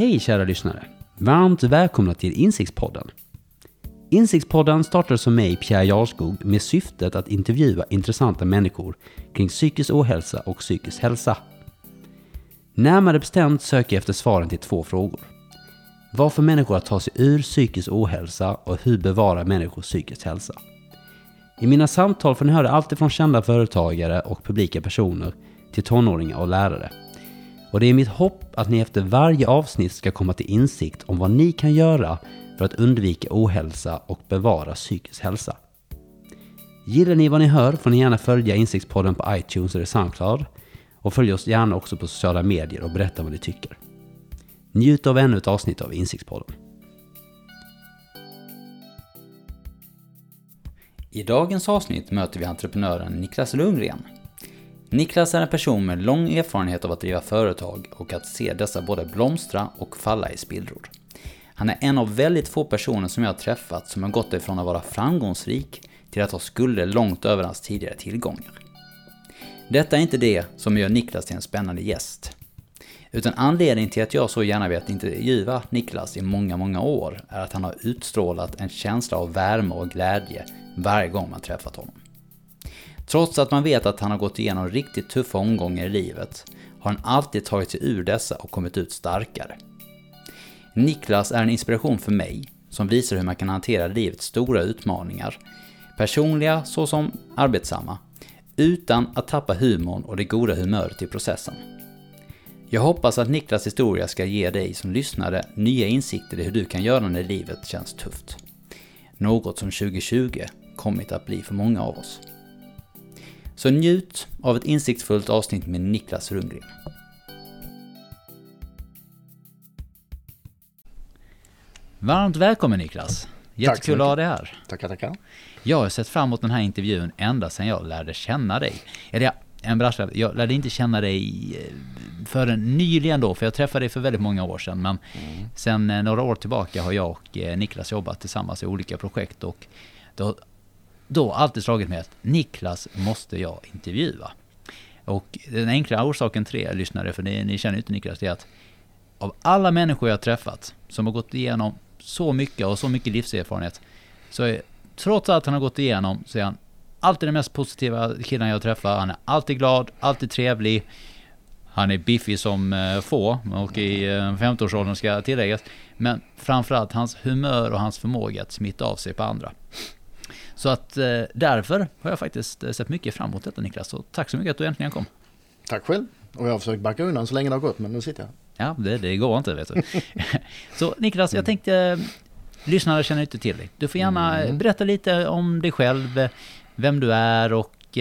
Hej kära lyssnare! Varmt välkomna till Insiktspodden. Insiktspodden startades som mig, Pierre Jarskog, med syftet att intervjua intressanta människor kring psykisk ohälsa och psykisk hälsa. Närmare bestämt söker jag efter svaren till två frågor. Vad får människor att ta sig ur psykisk ohälsa och hur bevarar människor psykisk hälsa? I mina samtal får ni höra allt från kända företagare och publika personer till tonåringar och lärare. Och det är mitt hopp att ni efter varje avsnitt ska komma till insikt om vad ni kan göra för att undvika ohälsa och bevara psykisk hälsa. Gillar ni vad ni hör får ni gärna följa Insiktspodden på iTunes eller Soundcloud och följ oss gärna också på sociala medier och berätta vad ni tycker. Njut av ännu ett avsnitt av Insiktspodden. I dagens avsnitt möter vi entreprenören Niklas Lundgren. Niklas är en person med lång erfarenhet av att driva företag och att se dessa både blomstra och falla i spillror. Han är en av väldigt få personer som jag har träffat som har gått ifrån att vara framgångsrik till att ha skulder långt över hans tidigare tillgångar. Detta är inte det som gör Niklas till en spännande gäst. Utan anledningen till att jag så gärna vet intervjua Niklas i många, många år är att han har utstrålat en känsla av värme och glädje varje gång man träffat honom. Trots att man vet att han har gått igenom riktigt tuffa omgångar i livet har han alltid tagit sig ur dessa och kommit ut starkare. Niklas är en inspiration för mig som visar hur man kan hantera livets stora utmaningar, personliga såsom arbetsamma, utan att tappa humorn och det goda humöret i processen. Jag hoppas att Niklas historia ska ge dig som lyssnare nya insikter i hur du kan göra när livet känns tufft. Något som 2020 kommit att bli för många av oss. Så njut av ett insiktsfullt avsnitt med Niklas Rundgren. Varmt välkommen Niklas! Jättekul att ha dig här. Tackar, tackar. Jag har sett fram emot den här intervjun ända sedan jag lärde känna dig. Eller jag, en brasklapp, jag lärde inte känna dig eh, förrän nyligen då, för jag träffade dig för väldigt många år sedan. Men mm. sen eh, några år tillbaka har jag och eh, Niklas jobbat tillsammans i olika projekt och då, då alltid slagit mig att Niklas måste jag intervjua. Och den enkla orsaken till det, lyssnare, för ni, ni känner ju inte Niklas, det är att av alla människor jag träffat som har gått igenom så mycket och så mycket livserfarenhet, så är, trots allt han har gått igenom, så är han alltid den mest positiva killen jag träffar. Han är alltid glad, alltid trevlig. Han är biffig som eh, få och i eh, 50-årsåldern ska tilläggas. Men framförallt hans humör och hans förmåga att smitta av sig på andra. Så att eh, därför har jag faktiskt sett mycket fram emot detta Niklas. Så tack så mycket att du äntligen kom. Tack själv. Och jag har försökt backa undan så länge det har gått, men nu sitter jag. Ja, det, det går inte vet du. så Niklas, jag tänkte, lyssnare känner inte till dig. Du får gärna mm. berätta lite om dig själv, vem du är och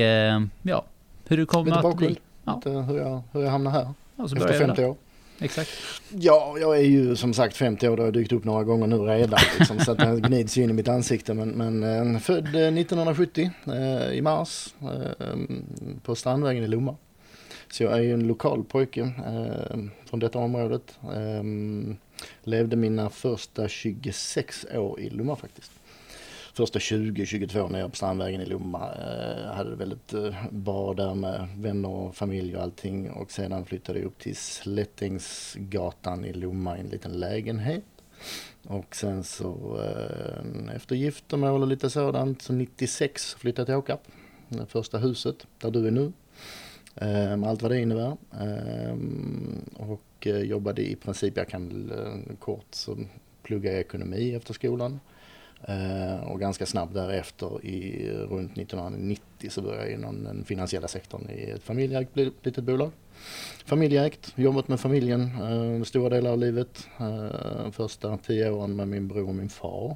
ja, hur du kommer att bli. Ja. hur, jag, hur jag hamnar här. Ja, efter 50 år. Exakt. Ja, jag är ju som sagt 50 år, det har dykt upp några gånger nu redan. Liksom, så att det gnids in i mitt ansikte. Men, men eh, född eh, 1970 eh, i mars eh, på Strandvägen i Lomma. Så jag är ju en lokal pojke eh, från detta området. levde mina första 26 år i Lomma faktiskt första 20-22 nere på Strandvägen i Lomma. Eh, hade det väldigt eh, bra där med vänner och familj och allting. Och sedan flyttade jag upp till Slättingsgatan i Lomma i en liten lägenhet. Och sen så eh, efter giftermål och lite sådant, så 96 flyttade jag till Åkarp. Det första huset där du är nu. Eh, med allt vad det innebär. Eh, och eh, jobbade i princip, jag kan eh, kort, så pluggade jag ekonomi efter skolan. Eh, och ganska snabbt därefter, i runt 1990, så började jag inom den finansiella sektorn i ett familjeägt litet bolag. Familjeägt, jobbat med familjen eh, stora delar av livet. Eh, första tio åren med min bror och min far.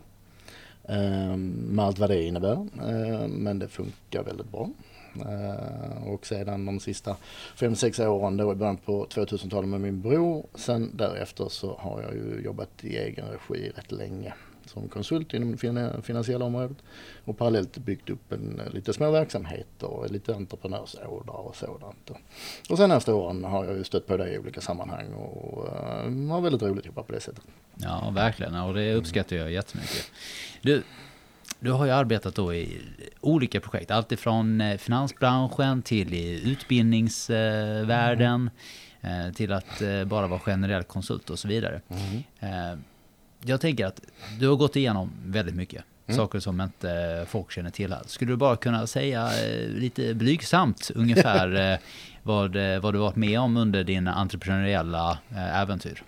Eh, med allt vad det innebär. Eh, men det funkar väldigt bra. Uh, och sedan de sista 5-6 åren då i början på 2000-talet med min bror. Sen därefter så har jag ju jobbat i egen regi rätt länge som konsult inom det finansiella området och parallellt byggt upp en, eh, lite små verksamheter och lite entreprenörsådrar och sådant. Och senaste åren har jag ju stött på det i olika sammanhang och uh, har väldigt roligt att jobba på det sättet. Ja, verkligen. Och det uppskattar jag jättemycket. Du, du har ju arbetat då i olika projekt, alltifrån eh, finansbranschen till i utbildningsvärlden. eh, till att bara vara generell konsult och så vidare. Mm. Eh, jag tänker att du har gått igenom väldigt mycket. Mm. Saker som inte folk känner till här. Skulle du bara kunna säga eh, lite blygsamt ungefär eh, vad, eh, vad du varit med om under dina entreprenöriella eh, äventyr?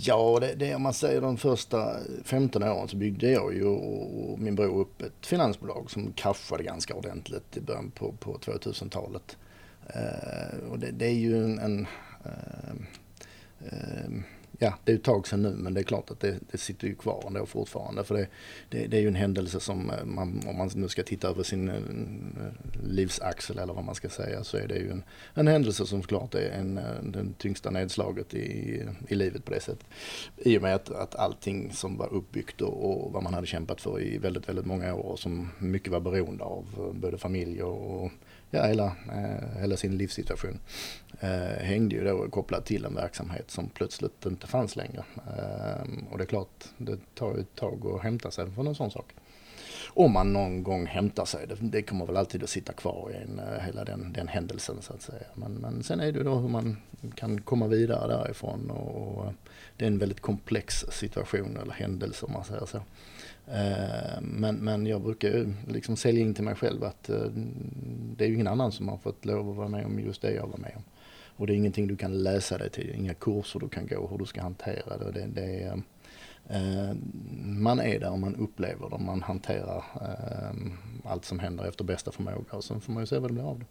Ja, det, det om man säger de första 15 åren så byggde jag ju och min bror upp ett finansbolag som kraschade ganska ordentligt i början på, på 2000-talet. Eh, och det, det, är ju en, en eh, eh, ja, det är ett tag sedan nu men det är klart att det, det sitter ju kvar ändå fortfarande. För det, det, det, är ju en händelse som eh, man, om man nu ska titta över sin eh, livsaxel eller vad man ska säga så är det ju en, en händelse som såklart är en, eh, den tyngsta nedslaget i, i livet på det sättet. I och med att, att allting som var uppbyggt och, och vad man hade kämpat för i väldigt, väldigt många år som mycket var beroende av både familj och ja, hela, eh, hela sin livssituation eh, hängde ju då kopplat till en verksamhet som plötsligt inte fanns längre. Ehm, och det är klart, det tar ju ett tag att hämta sig från en sån sak. Om man någon gång hämtar sig, det, det kommer väl alltid att sitta kvar i en, eh, hela den, den händelsen så att säga. Men, men sen är det ju då hur man kan komma vidare därifrån och, och det är en väldigt komplex situation eller händelse om man säger så. Eh, men, men jag brukar liksom sälja in till mig själv att eh, det är ju ingen annan som har fått lov att vara med om just det jag var med om. Och det är ingenting du kan läsa dig till, inga kurser du kan gå hur du ska hantera det. det, det är, eh, man är där och man upplever det, man hanterar allt som händer efter bästa förmåga och sen får man ju se vad det blir av det.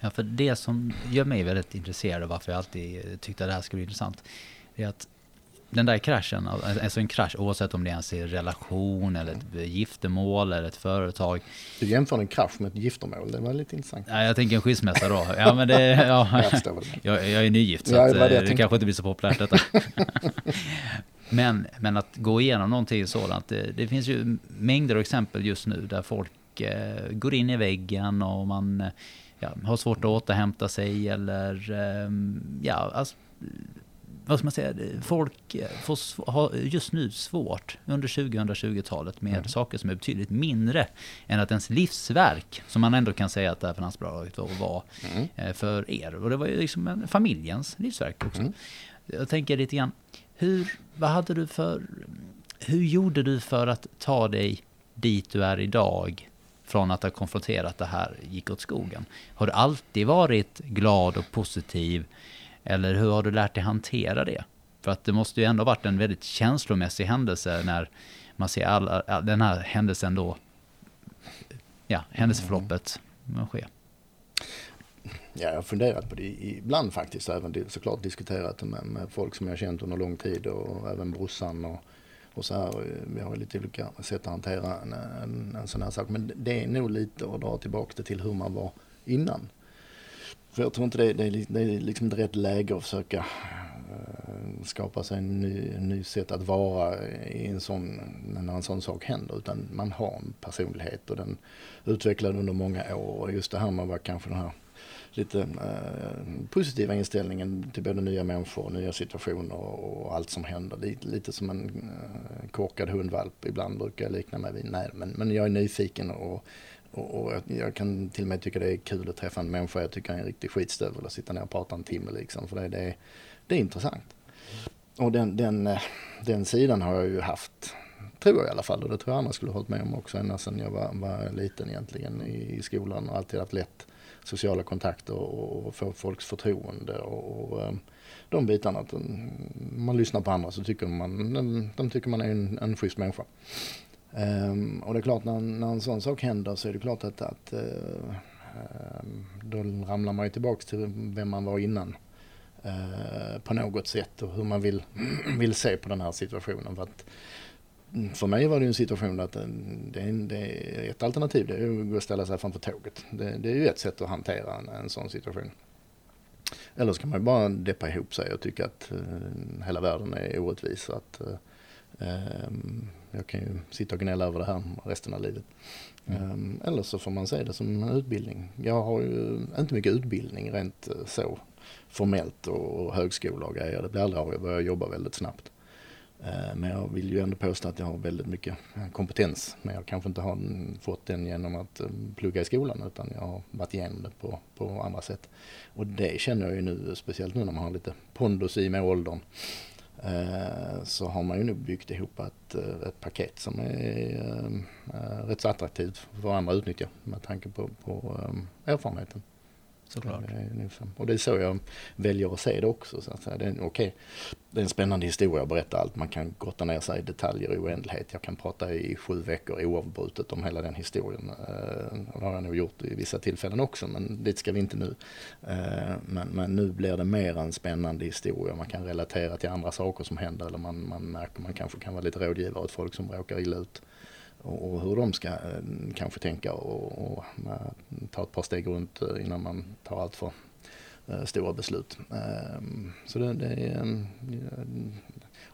Ja, för det som gör mig väldigt intresserad och varför jag alltid tyckte att det här skulle bli intressant, är att den där kraschen, alltså en krasch oavsett om det ens är en relation eller ett giftermål eller ett företag. Du jämför en krasch med ett giftermål, det var lite intressant. Ja, jag tänker en skilsmässa då. Ja, men det, ja, jag, jag är nygift så ja, det, det kanske inte blir så populärt detta. men, men att gå igenom någonting sådant, det, det finns ju mängder av exempel just nu där folk eh, går in i väggen och man ja, har svårt att återhämta sig eller eh, ja, alltså, vad ska man säga, folk får ha just nu svårt under 2020-talet med mm. saker som är betydligt mindre än att ens livsverk, som man ändå kan säga att det här finansbolaget var, mm. Eh, för er. Och det var ju liksom en, familjens livsverk också. Mm. Jag tänker lite grann, hur, vad hade du för, hur gjorde du för att ta dig dit du är idag från att ha konfronterat det här gick åt skogen? Har du alltid varit glad och positiv? Eller hur har du lärt dig hantera det? För att det måste ju ändå varit en väldigt känslomässig händelse när man ser alla, den här händelsen då, ja, händelseförloppet mm. ske. Ja, jag har funderat på det ibland faktiskt. Även såklart diskuterat det med, med folk som jag känt under lång tid och även brorsan och, och så här. Vi har lite olika sätt att hantera en, en, en sån här sak. Men det är nog lite att dra tillbaka det till hur man var innan. För jag tror inte det, det, är, det är liksom inte rätt läge att försöka eh, skapa sig en ny, en ny sätt att vara i en sån, när en sån sak händer. Utan man har en personlighet och den utvecklad under många år. Och just det här med att vara kanske den här lite uh, positiva inställningen till både nya människor, nya situationer och allt som händer. Lite, lite som en uh, korkad hundvalp ibland brukar jag likna mig vid. Nej, men, men jag är nyfiken och och, och jag, kan till och med tycka det är kul att träffa en människa jag tycker är en riktig skitstövel och sitta ner och prata en timme liksom. För det, det, det är intressant. Och den, den, eh, den sidan har jag ju haft, tror jag i alla fall. Och det tror jag andra skulle ha hållit med om också ända sedan jag var, var liten egentligen i, i skolan. Och alltid haft lätt sociala kontakter och, och få folks förtroende. Och, och eh, de bitarna. Att mm, man lyssnar på andra så tycker man, de, de tycker man är en, en schysst människa. Um, och det är klart när, när en sån sak händer så är det klart att, att uh, um, då ramlar man ju tillbaks till vem man var innan. Uh, på något sätt och hur man vill, vill se på den här situationen. För, att, mm, för mig var det en situation att det är, det är ett alternativ, det är att gå och ställa sig framför tåget. Det, det är ju ett sätt att hantera en, en sån situation. Eller så kan man ju bara deppa ihop sig och tycka att uh, hela världen är orättvis. Att, uh, jag kan ju sitta och gnälla över det här resten av livet. Mm. Um, eller så får man se det som en utbildning. Jag har ju inte mycket utbildning rent uh, så formellt och, högskola och grejer. Det blir aldrig av. Jag börjar jobba väldigt snabbt. Eh, men jag vill ju ändå påstå att jag har väldigt mycket kompetens. Men jag kanske inte har fått den genom att plugga i skolan utan jag har varit igenom det på, på andra sätt. Och det känner jag ju nu, speciellt nu när man har lite pondus i med åldern. Eh, så har man ju nog byggt ihop ett, eh, ett paket som är eh, rätt så attraktivt för andra att utnyttja med tanke på, på erfarenheten. Såklart. Och det är så jag väljer att se det också. Så att säga. Det, är, okay, det är en spännande historia att berätta allt. Man kan grotta ner sig i detaljer i oändlighet. Jag kan prata i sju veckor oavbrutet om hela den historien. Eh, det har jag nog gjort i vissa tillfällen också, men dit ska vi inte nu. Eh, men, men, nu blir det mer en spännande historia. Man kan relatera till andra saker som händer eller man, man märker man kanske kan vara lite rådgivare åt folk som råkar illa ut och, hur de ska eh, kanske tänka och, och ta ett par steg runt eh, innan man tar allt för eh, stora beslut. Ehm, så det, det är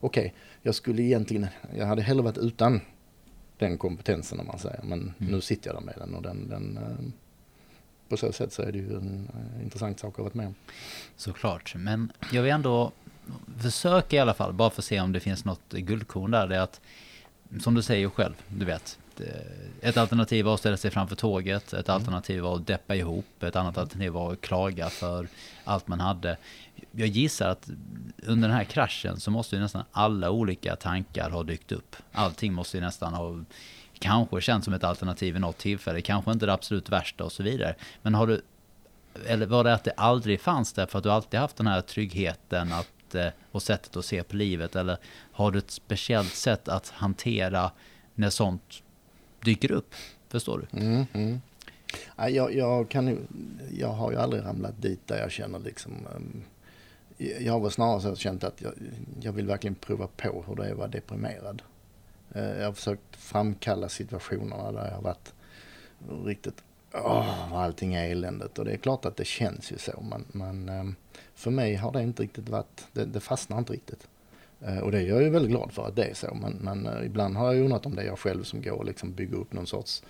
okej, okay, jag skulle egentligen, jag hade hellre varit utan den kompetensen om man säger, men mm. nu sitter jag där med den och den, den på så sätt så är det ju en intressant sak att ha varit med om. Såklart, men jag vill ändå försöka i alla fall, bara för att se om det finns något guldkorn där, det är att som du säger själv, du vet. Ett alternativ var att ställa sig framför tåget, ett mm. alternativ var att deppa ihop, ett annat alternativ var att klaga för allt man hade. Jag gissar att under den här kraschen så måste ju nästan alla olika tankar ha dykt upp. Allting måste ju nästan ha kanske känts som ett alternativ i något tillfälle, kanske inte det absolut värsta och så vidare. Men har du, eller var det att det aldrig fanns där för att du alltid haft den här tryggheten att och sättet att se på livet? Eller har du ett speciellt sätt att hantera när sånt dyker upp? Förstår du? Mm, mm. Jag, jag, kan, jag har ju aldrig ramlat dit där jag känner liksom ehm, jag har väl snarare känt att jag, jag vill verkligen prova på hur det är att vara deprimerad. Eh, jag har försökt framkalla situationerna där jag har varit riktigt, åh, allting är eländet. Och det är klart att det känns ju så. Men, men ehm, för mig har det inte riktigt varit, det, det fastnar inte riktigt. Eh, och det är jag ju väldigt glad för att det är så. Men, men eh, ibland har jag undrat om det är jag själv som går och liksom bygger upp någon sorts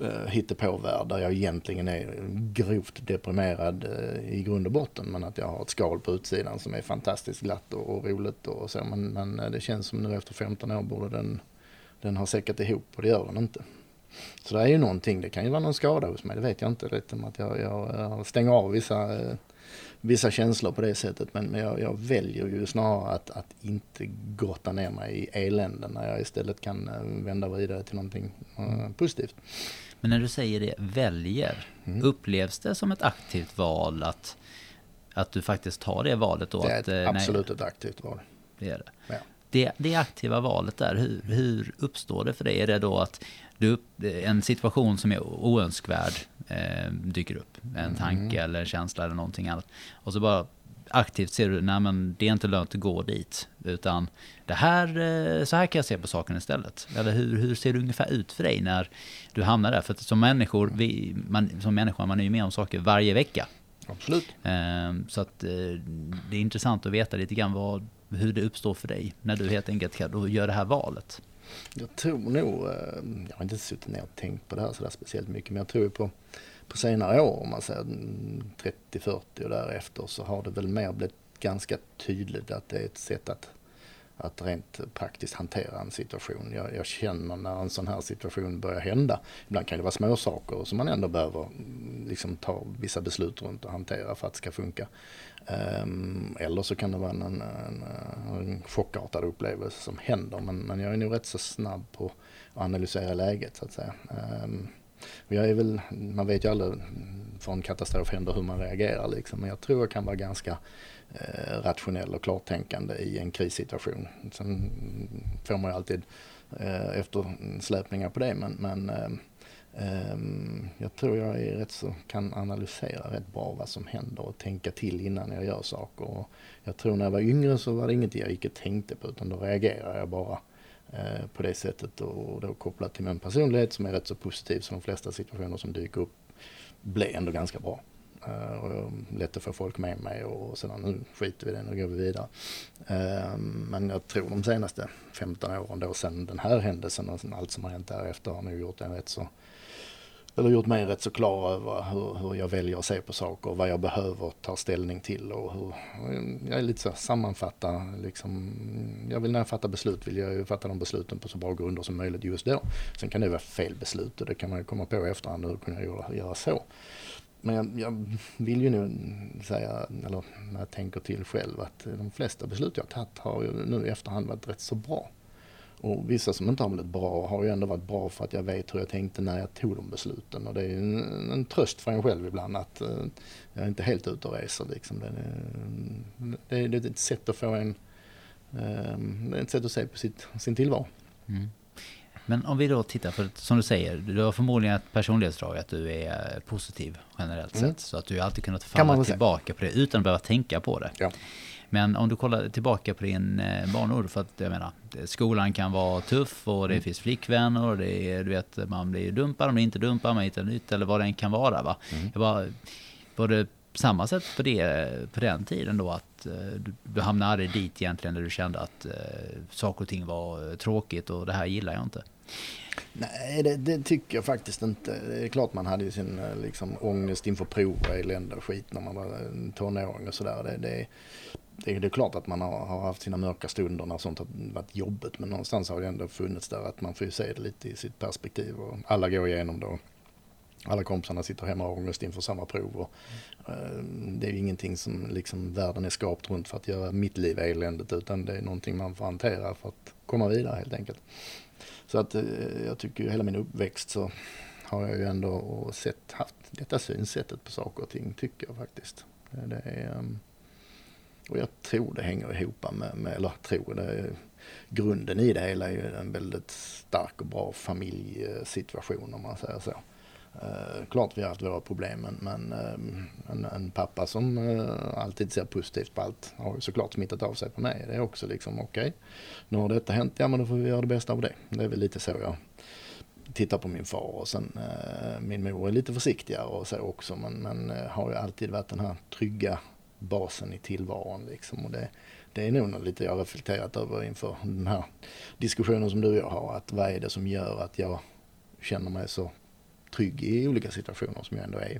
uh, hittepåvärld där jag egentligen är grovt deprimerad uh, i grund och botten. Men att jag har ett skal på utsidan som är fantastiskt glatt och, och roligt och så. Men, men det känns som nu efter 15 år borde den, den ha säckat ihop och det gör den inte. Så det är ju någonting, det kan ju vara någon skada hos mig, det vet jag inte. Lite att jag, jag stänger av vissa vissa känslor på det sättet. Men jag, jag väljer ju snarare att, att inte grotta ner mig i eländen när jag istället kan eh, vända vidare till någonting uh, positivt. Men när du säger det, väljer, mm. upplevs det som ett aktivt val att, att du faktiskt tar det valet då? Det är ett, att, eh, absolut nej, ett aktivt val. Det är det. Ja. Det, det aktiva valet där, hur, hur uppstår det för dig? Är det då att du, en situation som är oönskvärd eh, dyker upp. En mm. tanke eller en känsla eller någonting annat. Och så bara aktivt ser du, nej men det är inte lönt att gå dit. Utan det här, eh, så här kan jag se på saken istället. Eller hur, hur ser det ungefär ut för dig när du hamnar där? För som människor, vi, man, som människa, man är ju med om saker varje vecka. Absolut. Ehm, så att eh, det är intressant att veta lite grann vad, hur det uppstår för dig när du helt enkelt gör det här valet. Jag tror nog, eh, jag har inte suttit ner och tänkt på det här sådär speciellt mycket, men jag tror på, på senare år, om man säger 30-40 och därefter, så har det väl mer blivit ganska tydligt att det är ett sätt att, att rent praktiskt hantera en situation. Jag, jag känner när en sån här situation börjar hända, ibland kan det vara små saker som man ändå behöver mm, liksom ta vissa beslut runt och hantera för att det ska funka. Ehm, eller så kan det vara en, en, en chockartad upplevelse som händer. Men, men jag är nog rätt så snabb på att analysera läget så att säga. Ehm, jag är väl, man vet ju aldrig från katastrof händer hur man reagerar liksom. Men jag tror jag kan vara ganska eh, rationell och klartänkande i en krissituation. Sen får man ju alltid eh, eftersläpningar på det men, men eh, Ehm, jag tror jag är rätt så, kan analysera rätt bra vad som händer och tänka till innan jag gör saker. Och jag tror när jag var yngre så var det inget jag gick och tänkte på utan då reagerade jag bara eh, på det sättet och då kopplat till min personlighet som är rätt så positiv så de flesta situationer som dyker upp blir ändå ganska bra. Eh, och lätt att få folk med mig och sedan nu skiter vi i det, nu går vi vidare. Ehm, men jag tror de senaste 15 åren då sedan den här händelsen och allt som har hänt därefter har nog gjort en rätt så eller gjort mig rätt så klar över hur, hur jag väljer att se på saker och vad jag behöver ta ställning till och hur, jag är lite så sammanfatta liksom, jag vill när jag fattar beslut vill jag ju fatta de besluten på så bra grunder som möjligt just då. Sen kan det vara fel beslut och det kan man ju komma på i efterhand hur kunde jag göra, göra så. Men jag, jag, vill ju nu säga, eller när jag tänker till själv, att de flesta beslut jag tagit har ju nu i efterhand varit rätt så bra. Och vissa som inte har blivit bra har ju ändå varit bra för att jag vet hur jag tänkte när jag tog de besluten. Och det är en, en tröst för en själv ibland att uh, jag är inte helt ute och reser. Liksom. Det, är, det, är ett sätt att få en, uh, det är ett sätt att se på sitt, sin tillvaro. Mm. Men om vi då tittar på, som du säger, du har förmodligen ett personlighetsdrag att du är positiv generellt mm. sett. Så att du alltid kunnat falla tillbaka på det utan att behöva tänka på det. Ja. Men om du kollar tillbaka på din eh, barnår, för att jag menar, skolan kan vara tuff och det mm. finns flickvänner och det är, du vet, man blir dumpad, man blir inte dumpad, man hittar nytt eller vad det än kan vara. Va? Mm. Jag bara, var det samma sätt på, det, på den tiden då att eh, du, du hamnade aldrig dit egentligen när du kände att eh, saker och ting var tråkigt och det här gillar jag inte? Nej, det, det, tycker jag faktiskt inte. Det är klart man hade ju sin eh, liksom, ångest inför prov och elände och skit när man var tonåring och sådär. Det, det, det, det är klart att man har, har, haft sina mörka stunder när sånt har varit jobbigt. Men någonstans har det ändå funnits där att man får ju se det lite i sitt perspektiv. Och alla går igenom det. Alla kompisarna sitter hemma och har ångest inför samma prov. Och, mm. det är ju ingenting som liksom världen är skapt runt för att göra mitt liv eländigt. Utan det är någonting man får hantera för att komma vidare helt enkelt. Så att eh, jag tycker ju hela min uppväxt så har jag ju ändå sett, haft detta synsättet på saker och ting tycker jag faktiskt. Det är, ehm, och jag tror det hänger ihop med, med eller tror det, grunden i det hela är ju en väldigt stark och bra familjesituation om man säger så. Eh, klart vi har haft våra problem men, men eh, en, en, pappa som eh, alltid ser positivt på allt har ju såklart smittat av sig på mig. Det är också liksom okej, okay, nu har detta hänt, ja men då får vi göra det bästa av det. Det är väl lite så jag tittar på min far och sen eh, min mor är lite försiktigare och så också men, men eh, har ju alltid varit den här trygga basen i tillvaron liksom. Och det, det är nog lite jag reflekterat över inför den här diskussionen som du och jag har. Att vad är det som gör att jag känner mig så trygg i olika situationer som jag ändå är i.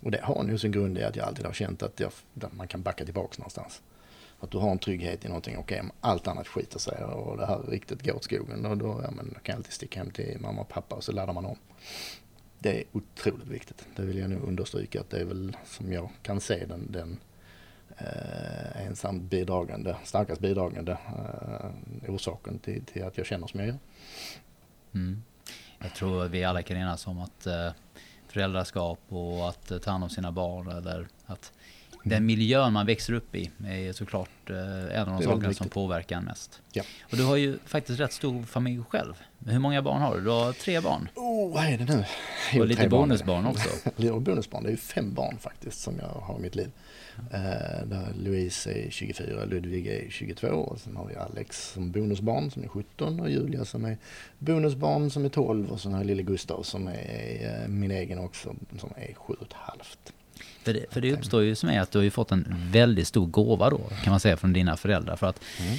Och det har nog sin grund i att jag alltid har känt att, jag, att man kan backa tillbaka någonstans. Att du har en trygghet i någonting. Okej, okay, allt annat skiter sig och det här riktigt går åt skogen. Då, då, ja, men, då kan jag alltid sticka hem till mamma och pappa och så laddar man om. Det är otroligt viktigt. Det vill jag nog understryka att det är väl som jag kan se den, den eh, ensam bidragande, starkast bidragande eh, orsaken till, till, att jag känner som jag gör. Mm. Jag tror vi alla kan enas om att eh, föräldraskap och att eh, ta hand om sina barn eller att den miljön man växer upp i är såklart eh, en av de sakerna som påverkar en mest. Ja. Och du har ju faktiskt rätt stor familj själv. Hur många barn har du? Du har tre barn. Oh, vad är det nu? Och lite bonusbarn också. lite bonusbarn. Det är ju fem barn faktiskt som jag har i mitt liv. Uh, där Louise är 24, Ludvig är 22 och sen har vi Alex som bonusbarn som är 17 och Julia som är bonusbarn som är 12 och sen har jag lille Gustav som är uh, min egen också som är 7 och ett halvt. För det, för det uppstår ju som är att du har ju fått en väldigt stor gåva då, kan man säga, från dina föräldrar. För att mm.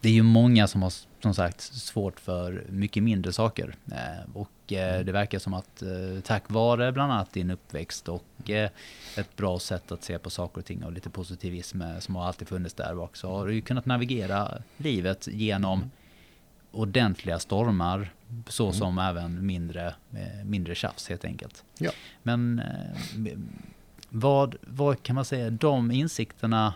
det är ju många som har, som sagt, svårt för mycket mindre saker. Eh, och eh, mm. det verkar som att eh, tack vare bland annat din uppväxt och ett bra sätt att se på saker och ting och lite positivism som har alltid funnits där bak, så har du ju kunnat navigera livet genom mm. ordentliga stormar, så mm. som även mindre, mindre tjafs helt enkelt. Ja. Men vad, vad kan man säga, de insikterna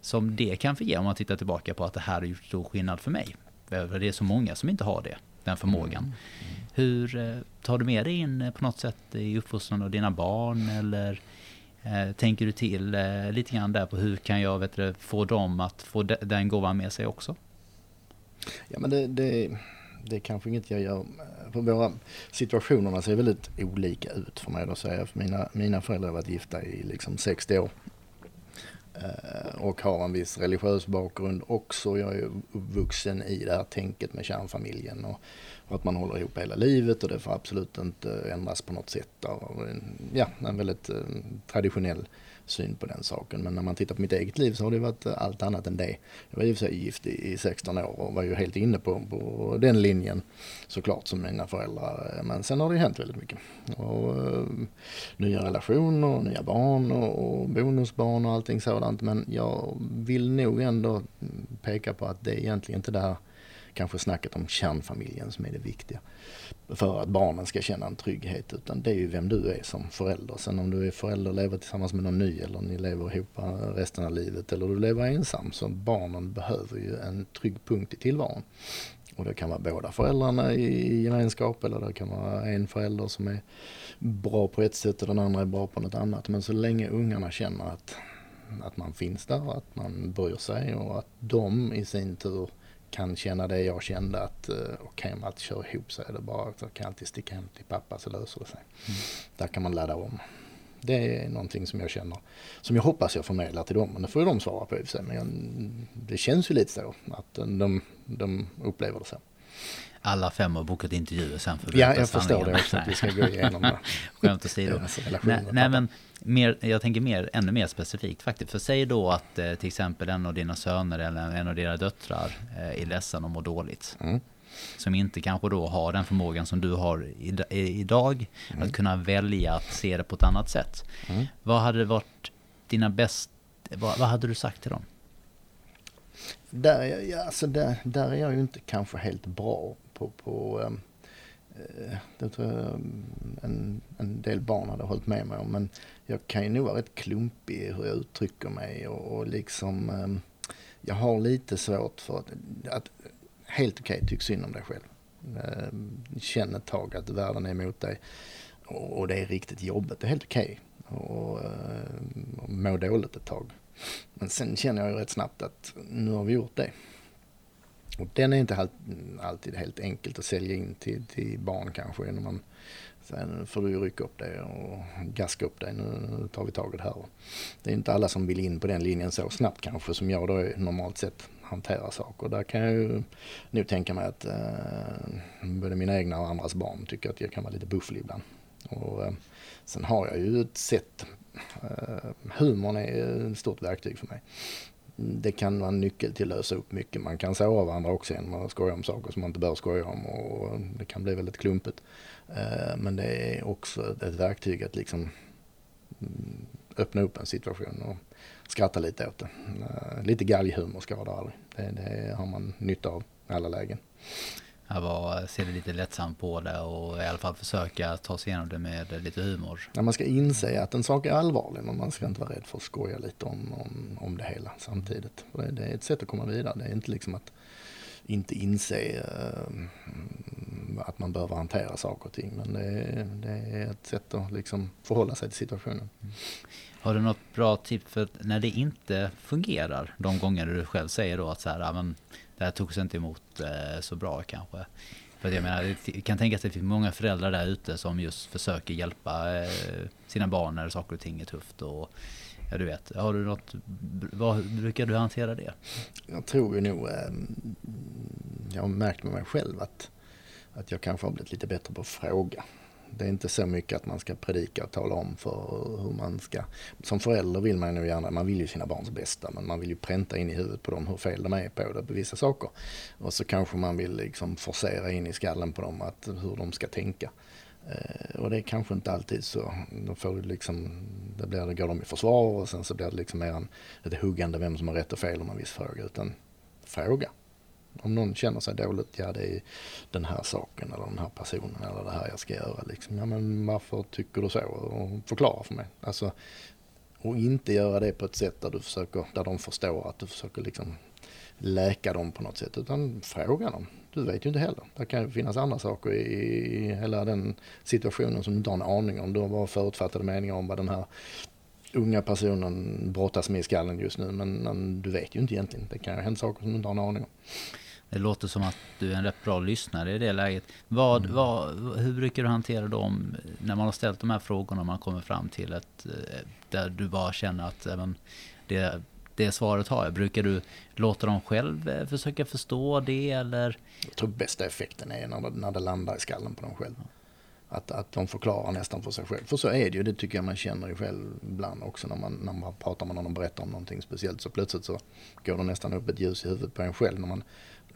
som det kan få ge om man tittar tillbaka på att det här har gjort stor skillnad för mig. Det är så många som inte har det, den förmågan. Mm. Mm. Hur eh, tar du med dig in eh, på något sätt i uppfostran av dina barn eller eh, tänker du till eh, lite grann där på hur kan jag vet du, få dem att få de, den gåvan med sig också? Ja men det, det, det är kanske inget jag gör för våra situationerna ser väldigt olika ut för mig då säger jag. För mina, mina föräldrar har varit gifta i liksom 60 år. Eh, och har en viss religiös bakgrund också. Jag är uppvuxen i det här tänket med kärnfamiljen och, att man håller ihop hela livet och det får absolut inte ändras på något sätt. Ja, en väldigt eh, traditionell syn på den saken. Men när man tittar på mitt eget liv så har det varit eh, allt annat än det. Jag var i och för sig gift i, 16 år och var ju helt inne på, på den linjen såklart som mina föräldrar. Eh, men sen har det ju hänt väldigt mycket. Och, eh, nya relationer, nya barn och, och bonusbarn och allting sådant. Men jag vill nog ändå peka på att det är egentligen inte det här kanske snacket om kärnfamiljen som är det viktiga. För att barnen ska känna en trygghet. Utan det är ju vem du är som förälder. Sen om du är förälder och lever tillsammans med någon ny eller ni lever ihop resten av livet eller du lever ensam. Så barnen behöver ju en trygg punkt i tillvaron. Och det kan vara båda föräldrarna i gemenskap eller det kan vara en förälder som är bra på ett sätt och den andra är bra på något annat. Men så länge ungarna känner att, att man finns där, att man bryr sig och att de i sin tur kan känna det jag kände att uh, okej okay, allt kör ihop så är det bara jag kan alltid sticka hem till pappa så löser det sig. Mm. Där kan man ladda om. Det är någonting som jag känner, som jag hoppas jag förmedlar till dem. Men det får ju de svara på i sig. Men jag, det känns ju lite så att de, de upplever det så. Alla fem har bokat intervjuer sen för Ja, jag förstår det också att vi ska gå igenom det. Skämt åsido. nej, nej, men mer, jag tänker mer, ännu mer specifikt faktiskt. För säg då att eh, till exempel en av dina söner eller en av dina döttrar eh, är ledsen och mår dåligt. Mm. Som inte kanske då har den förmågan som du har i, i, idag. Mm. Att kunna välja att se det på ett annat sätt. Mm. Vad hade varit dina bästa... Vad, vad hade du sagt till dem? Där, alltså där, där är jag ju inte kanske helt bra på, på det tror jag en, en del barn hade hållit med mig om. Men jag kan ju nog vara rätt klumpig i hur jag uttrycker mig och, och liksom ehm, jag har lite svårt för att, att helt okej, okay, tyck synd om dig själv. Ehm, känn ett tag att världen är emot dig och, och det är riktigt jobbigt. Det är helt okej okay. och, ehm, och må dåligt ett tag. Men sen känner jag ju rätt snabbt att nu har vi gjort det. Och den är inte alltid helt enkelt att sälja in till, till barn kanske. När man Sen får du rycka upp det och gaska upp det. Nu tar vi tag i det här. Det är inte alla som vill in på den linjen så snabbt kanske som jag då normalt sett hanterar saker. Där kan jag ju nog tänka mig att eh, både mina egna och andras barn tycker att jag kan vara lite bufflig ibland. Och, eh, sen har jag ju ett sätt, eh, humorn är ett stort verktyg för mig det kan vara en nyckel till att lösa upp mycket. Man kan såra varandra också genom att skoja om saker som man inte bör skoja om och det kan bli väldigt klumpigt. Eh, men det är också ett verktyg att liksom mm, öppna upp en situation och skratta lite åt det. Eh, lite galghumor skadar aldrig. Det, det har man nytta av i alla lägen. Jag var, ser det lite lättsamt på det och i alla fall försöka ta sig igenom det med lite humor. Ja, man ska inse att en sak är allvarlig men man ska inte vara rädd för att skoja lite om, om, om det hela samtidigt. Det, det, är ett sätt att komma vidare. Det är inte liksom att inte inse eh, att man behöver hantera saker och ting. Men det är, det är ett sätt att liksom förhålla sig till situationen. Mm. Har du något bra tips för när det inte fungerar? De gånger du själv säger då att så här, ja, men det här togs inte emot eh, så bra kanske. För jag menar, jag kan tänka att det finns många föräldrar där ute som just försöker hjälpa eh, sina barn när saker och ting är tufft. Och, ja, du vet, har du något, vad brukar du hantera det? Jag tror ju nog, ehm, jag har märkt med mig själv att, att jag kanske har blivit lite bättre på att fråga. Det är inte så mycket att man ska predika och tala om för hur man ska... Som förälder vill man ju gärna, man vill ju sina barns bästa men man vill ju pränta in i huvudet på dem hur fel de är på det på vissa saker. Och så kanske man vill liksom forcera in i skallen på dem att, hur de ska tänka. Eh, och det är kanske inte alltid så. Då får du liksom, det blir, det går de i försvar och sen så blir det liksom mer en, ett huggande vem som har rätt och fel om en viss fråga. Utan fråga. Om någon känner sig dåligt, ja det är den här saken eller den här personen eller det här jag ska göra. Liksom. Ja men varför tycker du så? Och förklara för mig. Alltså, och inte göra det på ett sätt där du försöker, där de förstår att du försöker liksom läka dem på något sätt. Utan fråga dem. Du vet ju inte heller. Det kan ju finnas andra saker i hela den situationen som du inte har en aning om. Du har bara förutfattade meningar om vad den här unga personen brottas med i skallen just nu. Men, men du vet ju inte egentligen. Det kan ju hända saker som du inte har en aning om. Det låter som att du är en rätt bra lyssnare i det läget. Vad, mm. vad, hur brukar du hantera dem när man har ställt de här frågorna och man kommer fram till ett eh, där du bara känner att även, det, det svaret har jag. Brukar du låta dem själv eh, försöka förstå det eller? Jag tror bästa effekten är när det, när det landar i skallen på dem själv. Att, att de förklarar nästan för sig själv. För så är det ju, det tycker jag man känner ju själv ibland också när man, när man pratar med någon och berättar om någonting speciellt. Så plötsligt så går det nästan upp ett ljus i huvudet på en själv när man,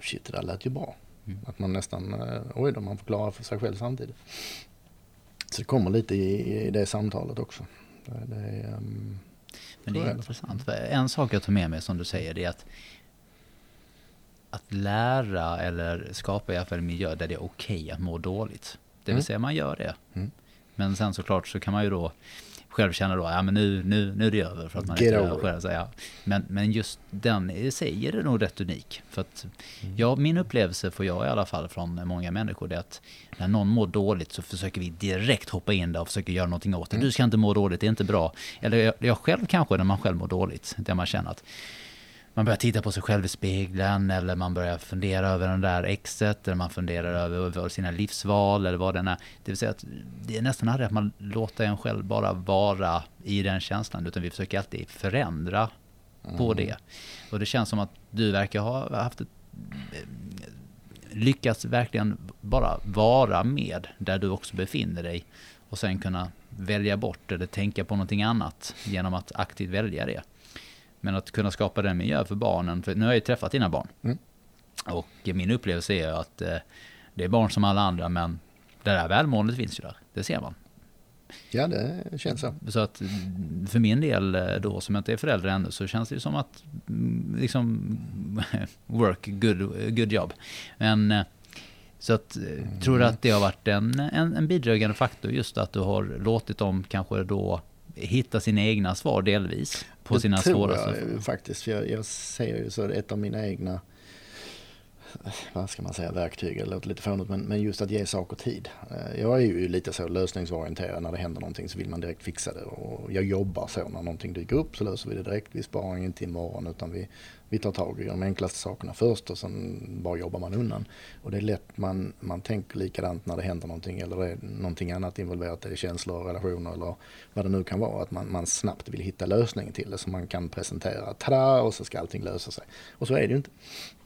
shit det där lät ju bra. Mm. Att man nästan, eh, oj då, man förklarar för sig själv samtidigt. Så det kommer lite i, i det samtalet också. Det, det är, um, Men det är intressant. En sak jag tar med mig som du säger det är att att lära eller skapa i alla fall en miljö där det är okej okay att må dåligt. Det vill mm. säga man gör det. Mm. Men sen såklart så kan man ju då själv känna då, ja men nu, nu, nu är det över för att man Get inte själv säga. Men, men just den i sig är det nog rätt unik. För att, mm. ja, min upplevelse får jag i alla fall från många människor det är att när någon mår dåligt så försöker vi direkt hoppa in där och försöka göra någonting åt det. Mm. Du ska inte må dåligt, det är inte bra. Eller jag, jag själv kanske, när man själv mår dåligt, där man känner att man börjar titta på sig själv i spegeln eller man börjar fundera över den där exet eller man funderar över sina livsval eller vad den är. Det vill säga att det är nästan aldrig att man låter en själv bara vara i den känslan utan vi försöker alltid förändra mm. på det. Och det känns som att du verkar ha haft ett, lyckats verkligen bara vara med där du också befinner dig och sen kunna välja bort eller tänka på någonting annat genom att aktivt välja det. Men att kunna skapa den miljö för barnen, för nu har jag ju träffat dina barn. Mm. Och min upplevelse är att eh, det är barn som alla andra, men det där välmåendet finns ju där. Det ser man. Ja, det känns så. Så att för min del eh, då, som inte är förälder ännu, så känns det som att mm, liksom work, good, good job. Men eh, så att, mm. tror du att det har varit en, en, en bidragande faktor just att du har låtit dem kanske då hitta sina egna svar delvis på sina? Det tror jag faktiskt. Jag, jag ser ju så ett av mina egna vad ska man säga, verktyg, det låter lite fånigt, men, men just att ge saker tid. Eh, jag är ju lite så lösningsorienterad, när det händer någonting så vill man direkt fixa det. Och jag jobbar så, när någonting dyker upp så löser vi det direkt. Vi sparar inte imorgon utan vi, vi tar tag i de enklaste sakerna först och sen bara jobbar man undan. Och det är lätt man, man tänker likadant när det händer någonting eller det är någonting annat involverat, det är känslor och relationer eller vad det nu kan vara. Att man, man snabbt vill hitta lösningen till det så man kan presentera, tada, och så ska allting lösa sig. Och så är det ju inte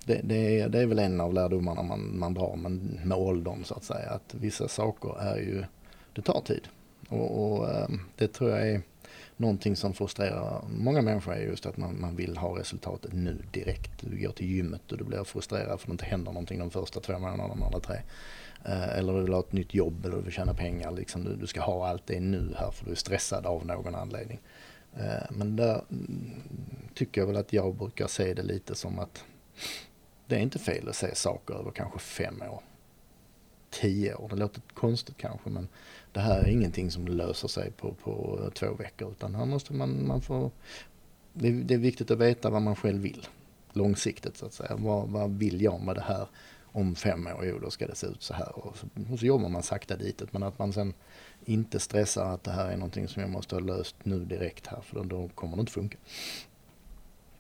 det, det, är, det är väl en av lärdomarna man, man drar med, med åldern så att säga. Att vissa saker är ju, det tar tid. Och, och ehm, det tror jag är någonting som frustrerar många människor är just att man, man vill ha resultatet nu direkt. Du går till gymmet och du blir frustrerad för att det inte händer någonting de första två månaderna eller tre. Eh, eller du vill ha ett nytt jobb eller du vill tjäna pengar. Liksom du, du ska ha allt det nu här för du är stressad av någon anledning. Eh, men där mm, tycker jag väl att jag brukar se det lite som att det är inte fel att se saker över kanske fem år. Tio år, det låter konstigt kanske men det här är ingenting som löser sig på, på eh, två veckor utan här måste man, man få, det, det är viktigt att veta vad man själv vill långsiktigt så att säga. Vad, vad vill jag med det här om fem år? Jo, då ska det se ut så här. Och så, och så jobbar man sakta ditåt. Men att man sen inte stressar att det här är någonting som jag måste ha löst nu direkt här. För då kommer det inte funka.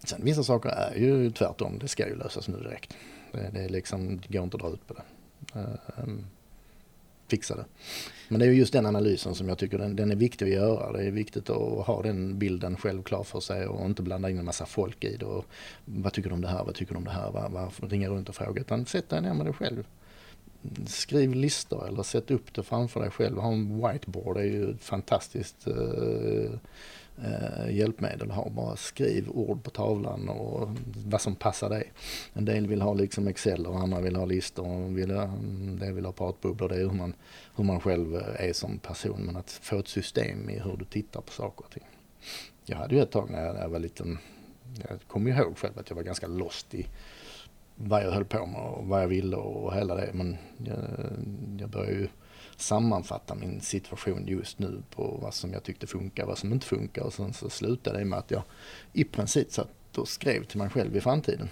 Sen vissa saker är ju tvärtom, det ska ju lösas nu direkt. Det, det, är liksom, det går inte att dra ut på det. Um, fixa det. Men det är just den analysen som jag tycker den, den, är viktig att göra. Det är viktigt att ha den bilden självklar för sig och inte blanda in en massa folk i det. Och vad tycker du om det här? Vad tycker du om det här? Var, varför ringa runt och fråga? Utan sätt dig ner med dig själv. Skriv listor eller sätt upp det framför dig själv. Ha en whiteboard det är ju fantastiskt uh, eh, hjälpmedel har. Bara skriv ord på tavlan och vad som passar dig. En del vill ha liksom Excel och andra vill ha listor. Och vill, eh, en del vill ha pratbubblor. Det är hur man, hur man själv eh, är som person. Men att få ett system i hur du tittar på saker och ting. Jag hade ju ett tag när jag, när jag var liten, jag kommer ihåg själv att jag var ganska lost i vad jag höll på med och vad jag ville och hela det. Men jag, jag började ju sammanfatta min situation just nu på vad som jag tyckte funkar, vad som inte funkar och sen så slutade det med att jag i princip satt och skrev till mig själv i framtiden.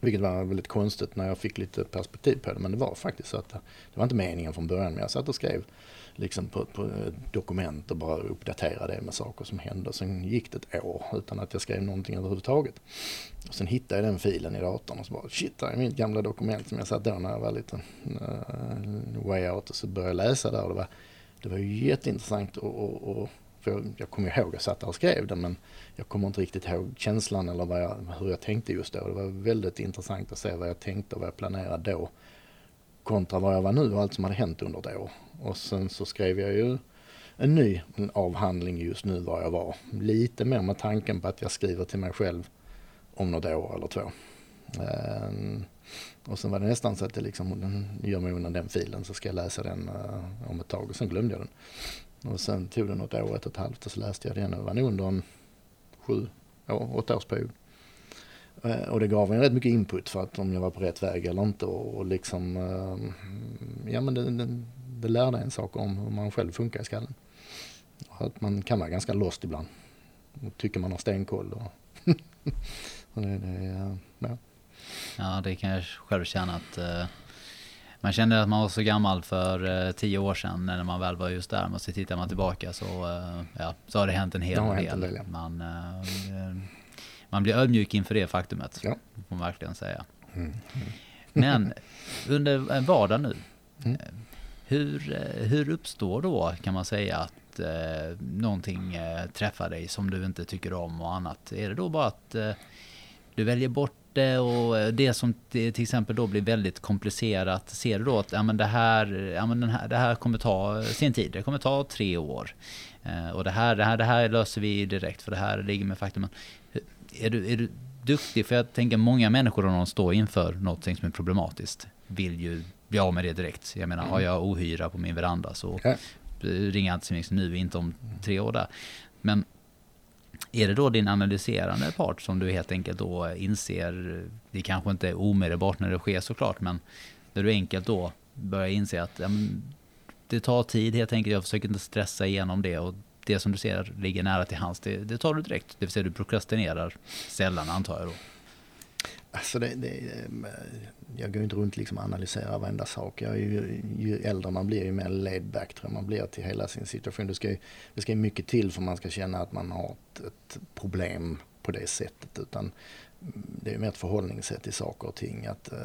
Vilket var väldigt konstigt när jag fick lite perspektiv på det men det var faktiskt så att det var inte meningen från början men jag satt och skrev liksom på, på dokument och bara uppdaterade det med saker som hände. Sen gick det ett år utan att jag skrev någonting överhuvudtaget. Och sen hittade jag den filen i datorn och så bara shit, det är mitt gamla dokument som jag satt då när jag var lite uh, way out och så började jag läsa där och det var, det var ju jätteintressant att för jag, jag kommer ihåg att jag satt där och skrev det men jag kommer inte riktigt ihåg känslan eller vad jag, hur jag tänkte just då. Det var väldigt intressant att se vad jag tänkte och vad jag planerade då kontra vad jag var nu och allt som hade hänt under det år. Och sen så skrev jag ju en ny avhandling just nu var jag var. Lite mer med tanken på att jag skriver till mig själv om något år eller två. Ehm, och sen var det nästan så att det liksom, mm, gör mig undan den filen så ska jag läsa den uh, om ett tag och sen glömde jag den. Och sen tog det något år, ett och ett halvt och så läste jag den och det var nog under en sju, år, åtta års period. Eh, och det gav en rätt mycket input för att om jag var på rätt väg eller inte och, liksom, eh, ja men det, det, det lärde en sak om hur man själv funkar i skallen. Att man kan vara ganska lost ibland. Och tycker man har stenkoll. Och det, det, eh, ja. ja, det kan jag själv känna att uh, man kände att man var så gammal för uh, tio år sedan när man väl var just där. Men så tittar man tillbaka så, uh, ja, så har det hänt en hel del. del ja. Man, man blir ödmjuk inför det faktumet. Ja. Får man verkligen säga. Mm. Mm. Men under en vardag nu. Mm. Hur, hur uppstår då, kan man säga, att eh, någonting eh, träffar dig som du inte tycker om och annat. Är det då bara att eh, du väljer bort det och eh, det som till exempel då blir väldigt komplicerat. Ser du då att ja, men det, här, ja, men den här, det här kommer ta sin tid. Det kommer ta tre år. Eh, och det här, det, här, det här löser vi direkt för det här ligger med faktum. Är du, är du duktig? För jag tänker många människor om de står inför något som är problematiskt vill ju bli av med det direkt. Jag menar, har jag ohyra på min veranda så ringa antisemitism nu, inte om tre år där. Men är det då din analyserande part som du helt enkelt då inser, det kanske inte är omedelbart när det sker såklart, men när du enkelt då börjar inse att ja, det tar tid helt enkelt, jag försöker inte stressa igenom det och det som du ser ligger nära till hands, det, det tar du direkt. Det vill säga du prokrastinerar sällan antar jag då. Alltså det, det, eh, jag går inte runt liksom och analyserar varenda sak. Jag är ju, ju äldre man blir, ju mer laid back tror jag man blir till hela sin situation. Det ska, ju, det ska mycket till för man ska känna att man har ett, ett problem på det sättet. Utan det är mer ett förhållningssätt till saker och ting. Att, eh,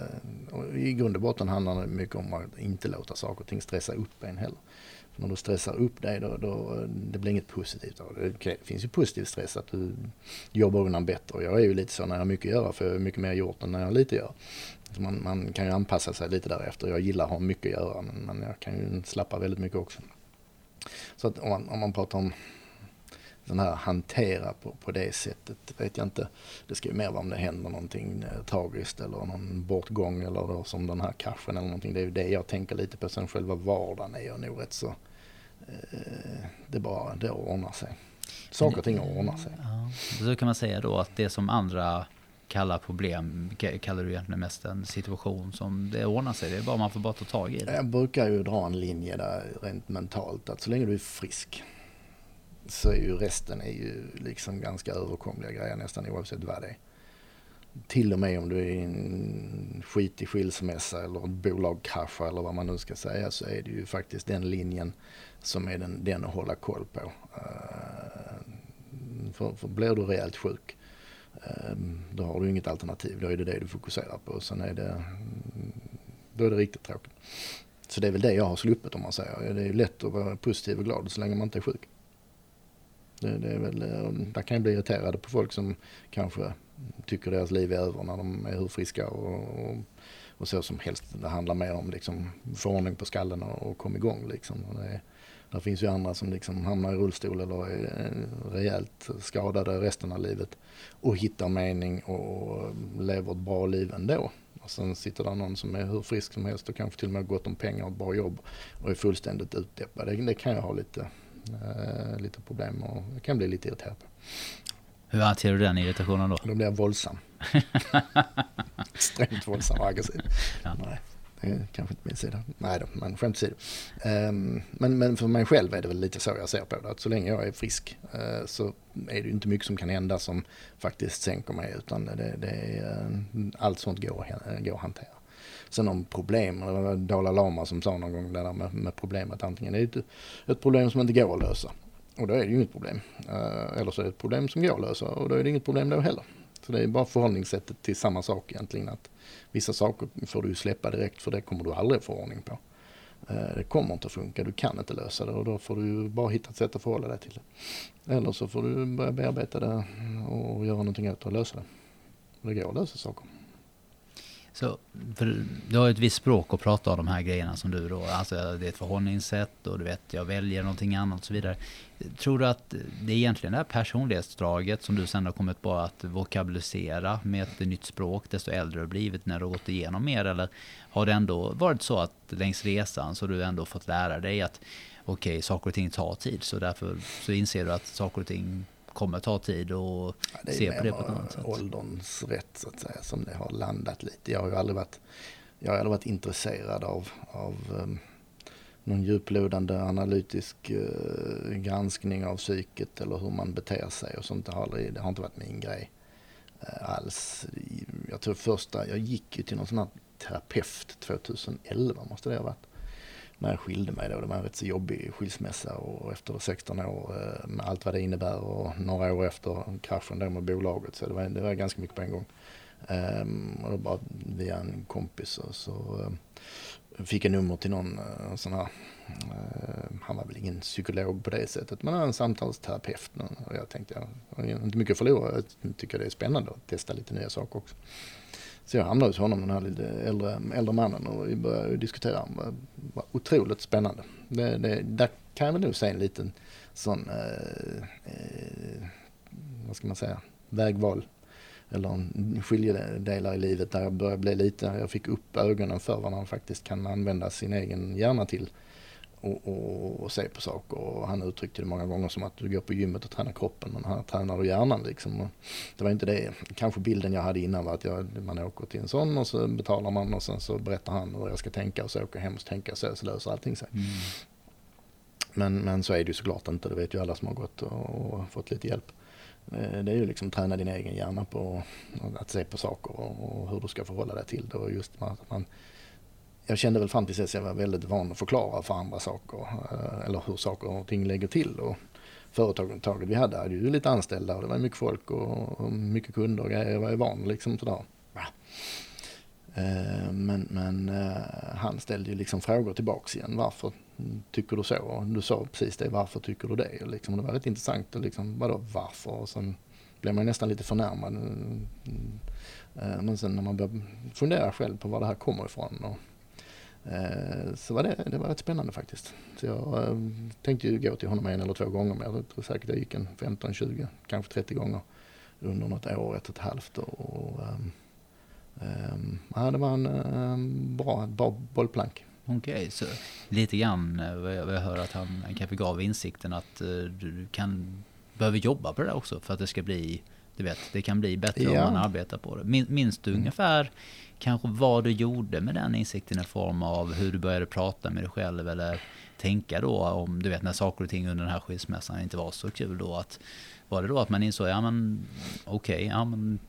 och I grund och botten handlar det mycket om att inte låta saker och ting stressa upp en heller. När du stressar upp dig då, då det blir inget positivt Det finns ju positiv stress att du jobbar undan bättre. Jag är ju lite så när jag har mycket att göra för jag har mycket mer gjort än när jag har lite att göra. Så man, man, kan ju anpassa sig lite därefter. Jag gillar att ha mycket att göra men, men jag kan ju slappa väldigt mycket också. Så att om man, om man pratar om sån här hantera på, på det sättet vet jag inte. Det ska ju mer vara om det händer någonting eh, tragiskt eller någon bortgång eller då, som den här kraschen eller någonting. Det är ju det jag tänker lite på. Sen själva vardagen är jag nog rätt så, eh, det bara, det ordnar sig. Saker och ting ordnar sig. Ja, så kan man säga då att det som andra kallar problem kallar du egentligen mest en situation som det ordnar sig. Det är bara man får bara ta tag i det. Jag brukar ju dra en linje där rent mentalt att så länge du är frisk så är ju resten är ju liksom ganska överkomliga grejer nästan oavsett vad det är. Till och med om du är i en skitig skilsmässa eller ett bolag kraschar eller vad man nu ska säga så är det ju faktiskt den linjen som är den, den att hålla koll på. Uh, för, för blir du rejält sjuk uh, då har du inget alternativ. Då är det det du fokuserar på. Sen är det, mm, då är det riktigt tråkigt. Så det är väl det jag har sluppit om man säger. Det är ju lätt att vara positiv och glad så länge man inte är sjuk. Det, det är väl, ehm, där kan jag bli irriterade på folk som kanske tycker deras liv är över när de är hur friska och, och, och så som helst. Det handlar mer om liksom få ordning på skallen och, och komma igång liksom. Och det, där finns ju andra som liksom hamnar i rullstol eller är eh, rejält skadade resten av livet och hittar mening och lever ett bra liv ändå. Och sen sitter där någon som är hur frisk som helst och kanske till och med gott om pengar och ett bra jobb och är fullständigt utdeppad. Det, det kan jag ha lite lite problem och jag kan bli lite irriterad. Hur hanterar du den irritationen då? Då blir jag våldsam. Extremt våldsam och aggressiv. Ja. Nej, det är kanske inte min sida. Nej då, men skämt åsido. Um, men, men för mig själv är det väl lite så jag ser på det. Att så länge jag är frisk uh, så är det inte mycket som kan hända som faktiskt sänker mig. Utan det, det är, uh, allt sånt går, går att hantera. Sen om problem, det var Dalai Lama som sa någon gång det där med, med problemet. Antingen är det ett, problem som inte går att lösa och då är det ju inget problem. Eh, eller så är det ett problem som går att lösa och då är det inget problem då heller. Så det är bara förhållningssättet till samma sak egentligen. Att vissa saker får du släppa direkt för det kommer du aldrig få ordning på. Eh, det kommer inte att funka, du kan inte lösa det och då får du bara hitta ett sätt att förhålla dig till det. Eller så får du börja bearbeta det och göra någonting åt det och lösa det. Det går att lösa saker. Så, för du har ju ett visst språk att prata om de här grejerna som du då, alltså det är ett förhållningssätt och du vet, jag väljer någonting annat och så vidare. Tror du att det är egentligen det här personlighetsdraget som du sen har kommit på att vokabilisera med ett nytt språk desto äldre du har blivit när du har gått igenom mer? Eller har det ändå varit så att längs resan så har du ändå fått lära dig att okej, okay, saker och ting tar tid så därför så inser du att saker och ting kommer ta tid och ja, se på det på ett annat sätt. Ålderns rätt så att säga som det har landat lite. Jag har ju aldrig varit, jag har aldrig varit intresserad av, av um, någon djuplodande analytisk uh, granskning av psyket eller hur man beter sig och sånt. Det har, aldrig, det har inte varit min grej uh, alls. Jag tror första, jag gick ju till någon sån här terapeut 2011 måste det ha varit när jag skilde mig då. Det var en rätt så jobbig skilsmässa och efter 16 år eh, med allt vad det innebär och några år efter kraschen då med bolaget. Så det var, det var ganska mycket på en gång. Ehm, och då bara via en kompis och så eh, fick jag nummer till någon eh, sån här, han var väl ingen psykolog på det sättet, men en samtalsterapeut. Och jag tänkte, jag har inte mycket att förlora, jag tycker det är spännande att testa lite nya saker också. Så jag hamnade hos honom, den här lite äldre, äldre mannen och vi började diskutera. Det var otroligt spännande. Det, det, där kan jag väl nog se en liten sån, eh, eh, vad ska man säga, vägval. Eller en skiljedelar i livet där jag började bli lite, jag fick upp ögonen för vad man faktiskt kan använda sin egen hjärna till och, och, och, se på saker. Och han uttryckte det många gånger som att du går på gymmet och tränar kroppen men här tränar du hjärnan. Liksom. Och det var inte det, kanske bilden jag hade innan var att jag, man åker till en sån och så betalar man och sen så berättar han hur jag ska tänka och så åker jag hem och tänker så, så löser allting sig. Mm. Men, men så är det ju såklart inte, det vet ju alla som har gått och, och fått lite hjälp. Eh, det är ju liksom träna din egen hjärna på att se på saker och, och hur du ska förhålla dig till det och just att man jag kände väl fram till dess jag var väldigt van att förklara för andra saker. Eh, eller hur saker och ting lägger till. Och företaget vi hade hade ju lite anställda och det var mycket folk och mycket kunder och grejer. Jag var ju van liksom sådär. Eh, men, men eh, han ställde ju liksom frågor tillbaks igen. Varför tycker du så? Du sa precis det. Varför tycker du det? Liksom, det var rätt intressant. Och liksom, vadå varför? Och sen blev man nästan lite förnärmad. Mm, mm. Men sen när man började fundera själv på var det här kommer ifrån. Och Eh, så var det, det var rätt spännande faktiskt. Så jag eh, tänkte ju gå till honom en eller två gånger men jag tror säkert jag gick en 15, 20, kanske 30 gånger under något år, ett och ett halvt. Och, um, um, ja, det var en um, bra, bra bollplank. Okej, okay, så lite grann eh, vad jag, vad jag hör att han, han kanske gav insikten att uh, du kan behöver jobba på det där också för att det ska bli, du vet, det kan bli bättre ja. om man arbetar på det. Min, minns du mm. ungefär kanske vad du gjorde med den insikten i form av hur du började prata med dig själv eller tänka då om du vet när saker och ting under den här skilsmässan inte var så kul då att var det då att man insåg ja men okej, okay, ja men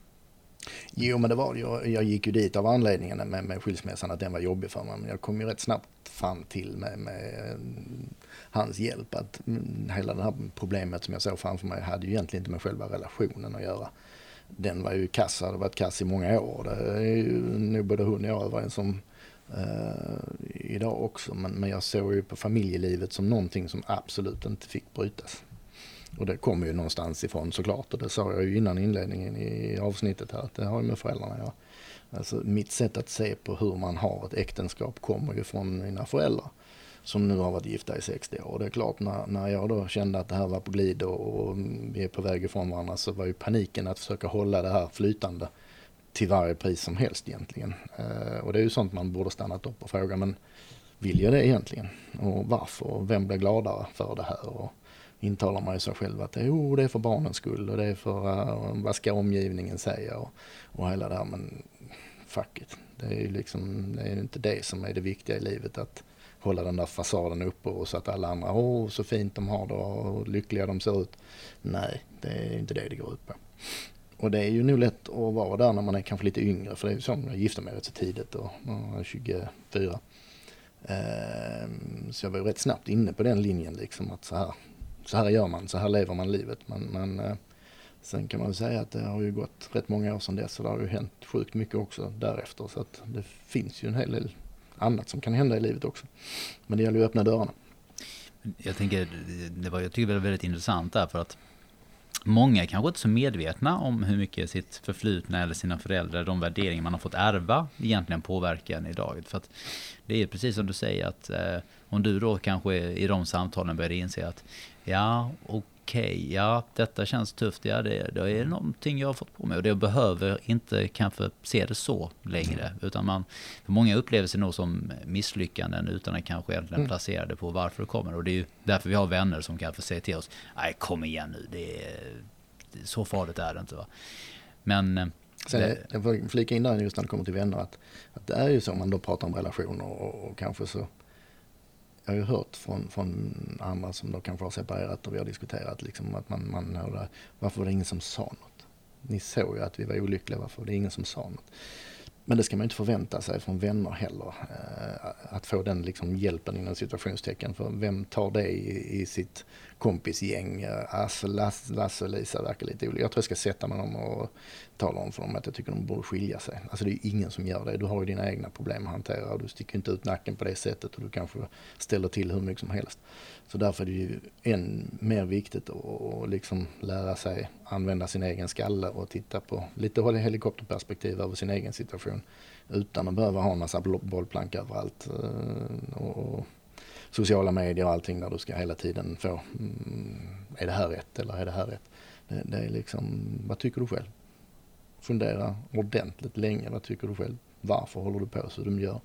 Jo men det var jag, jag gick ju dit av anledningen med, med skilsmässan att den var jobbig för mig. Men jag kom ju rätt snabbt fram till med, med eh, hans hjälp att mm, hela det här problemet som jag såg framför mig hade ju egentligen inte med själva relationen att göra den var ju kass, hade varit kass i många år. Det är ju nog både hon och jag överens om eh, idag också. Men, men jag såg ju på familjelivet som någonting som absolut inte fick brytas. Och det kommer ju någonstans ifrån såklart och det sa jag ju innan inledningen i avsnittet här att det har ju med föräldrarna att göra. Alltså mitt sätt att se på hur man har ett äktenskap kommer ju från mina föräldrar som nu har varit gifta i 60 år. Och det är klart när, när jag då kände att det här var på glid och, och vi är på väg ifrån varandra så var ju paniken att försöka hålla det här flytande till varje pris som helst egentligen. Eh, och det är ju sånt man borde stannat upp och fråga men vill jag det egentligen? Och varför? Och vem blir gladare för det här? Och intalar man ju sig själv att oh, det är för barnens skull och det är för uh, vad ska omgivningen säga och, och hela det här. Men fuck it. Det är ju liksom, det är inte det som är det viktiga i livet att hålla den där fasaden uppe och så att alla andra, åh så fint de har det och lyckliga de ser ut. Nej, det är inte det det går ut på. Och det är ju nog lätt att vara där när man är kanske lite yngre, för det är ju så, jag gifte mig rätt så tidigt och jag är 24. Ehm, så jag var ju rätt snabbt inne på den linjen liksom att så här, så här gör man, så här lever man livet. Men, men eh, sen kan man väl säga att det har ju gått rätt många år sedan dess så det har ju hänt sjukt mycket också därefter. Så att det finns ju en hel del annat som kan hända i livet också. Men det gäller ju att öppna dörrarna. Jag tänker, det var, jag tycker det var väldigt intressant där för att Många är kanske inte så medvetna om hur mycket sitt förflutna eller sina föräldrar, de värderingar man har fått ärva, egentligen påverkar en idag. För att det är precis som du säger att eh, om du då kanske i de samtalen börjar inse att ja, okej, okay, ja detta känns tufft, ja det, det är någonting jag har fått på mig och det behöver inte kanske se det så längre. Mm. Utan man, för många upplever sig nog som misslyckanden utan att kanske egentligen mm. placera det på varför det kommer. Och det är ju därför vi har vänner som kanske säger till oss, nej kom igen nu, det är, så farligt är det inte. Va? Men eh, Sen, det, jag får flika in där just när det kommer till vänner att, att det är ju så, om man då pratar om relationer och, och kanske så jag har ju hört från, från andra som då kanske har separerat och vi har diskuterat liksom att man, man varför var det ingen som sa något? Ni såg ju att vi var olyckliga, varför var det ingen som sa något? Men det ska man inte förvänta sig från vänner heller. Eh, att få den liksom hjälpen inom situationstecken. För vem tar det i, i sitt kompisgäng? Alltså Lasse, Lasse och Lisa verkar lite olika. Jag tror jag ska sätta mig dem och tala om för dem att jag tycker de borde skilja sig. Alltså det är ingen som gör det. Du har ju dina egna problem att hantera och du sticker inte ut nacken på det sättet och du kanske ställer till hur mycket som helst. Så därför är det ju än mer viktigt att liksom lära sig använda sin egen skalle och titta på lite helikopterperspektiv över sin egen situation. Utan att behöva ha en massa bollplank överallt. Eh, och sociala medier och allting där du ska hela tiden få, mm, är det här rätt eller är det här rätt? Det, det är liksom, vad tycker du själv? Fundera ordentligt länge, vad tycker du själv? Varför håller du på så du gör?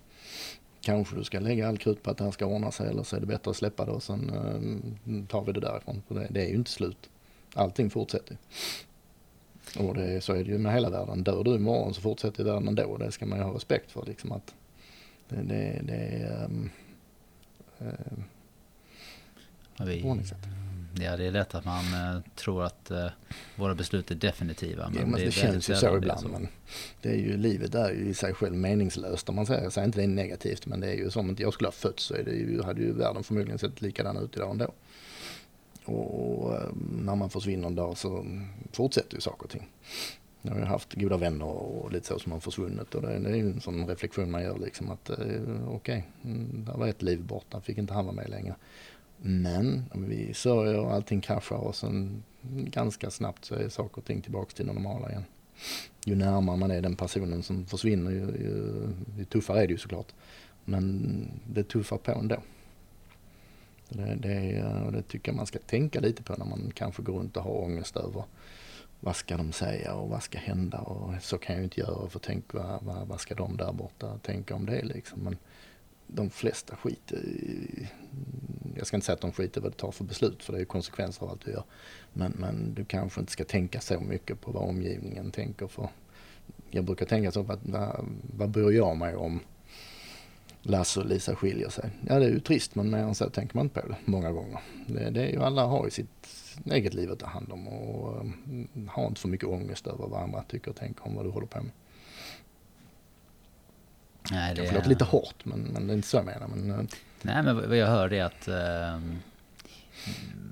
kanske du ska lägga all krut på att det här ska ordna sig eller så är det bättre att släppa det och sen uh, tar vi det därifrån. För det, det, är ju inte slut. Allting fortsätter. Och det, så är det ju med hela världen. Dör du imorgon så fortsätter världen ändå. Det ska man ju ha respekt för. Liksom att det, det, det mm, uh, vi, Ja, det är lätt att man eh, tror att eh, våra beslut är definitiva. Men, ja, men det, det känns ju så ibland. Så. Men det är ju, livet är ju i sig själv meningslöst om man säger. Jag säger inte det är negativt men det är ju som om inte jag skulle ha fötts så ju, hade ju världen förmodligen sett likadan ut idag ändå. Och eh, när man försvinner en dag så fortsätter ju saker och ting. Jag har haft goda vänner och lite så som har försvunnit och det, är ju en sån reflektion man gör liksom att eh, okej, okay, det där var ett liv borta, fick inte han vara med längre. Men vi sörjer och allting kraschar och sen ganska snabbt så är saker och ting tillbaka till det normala igen. Ju närmare man är den personen som försvinner ju, ju, ju tuffare är det ju såklart. Men det tuffar på ändå. Det, det, det tycker jag man ska tänka lite på när man kanske går runt och har ångest över vad ska de säga och vad ska hända och så kan jag ju inte göra för tänk vad, vad, vad ska de där borta tänka om det liksom. Men de flesta skiter i, jag ska inte säga att de skiter vad du tar för beslut för det är konsekvenser av allt du gör. Men, men du kanske inte ska tänka så mycket på vad omgivningen tänker för jag brukar tänka så, vad, vad, vad bryr jag mig om Lasse och Lisa skiljer sig? Ja det är ju trist men mer än så tänker man inte på det många gånger. Det, det är ju alla har ju sitt eget liv att ta hand om och um, har inte för mycket ångest över vad andra tycker och tänker om vad du håller på med. Nej, det, låter lite hårt, men, men det är inte så jag menar. Men, eh, Nej, men vad jag hör är att eh,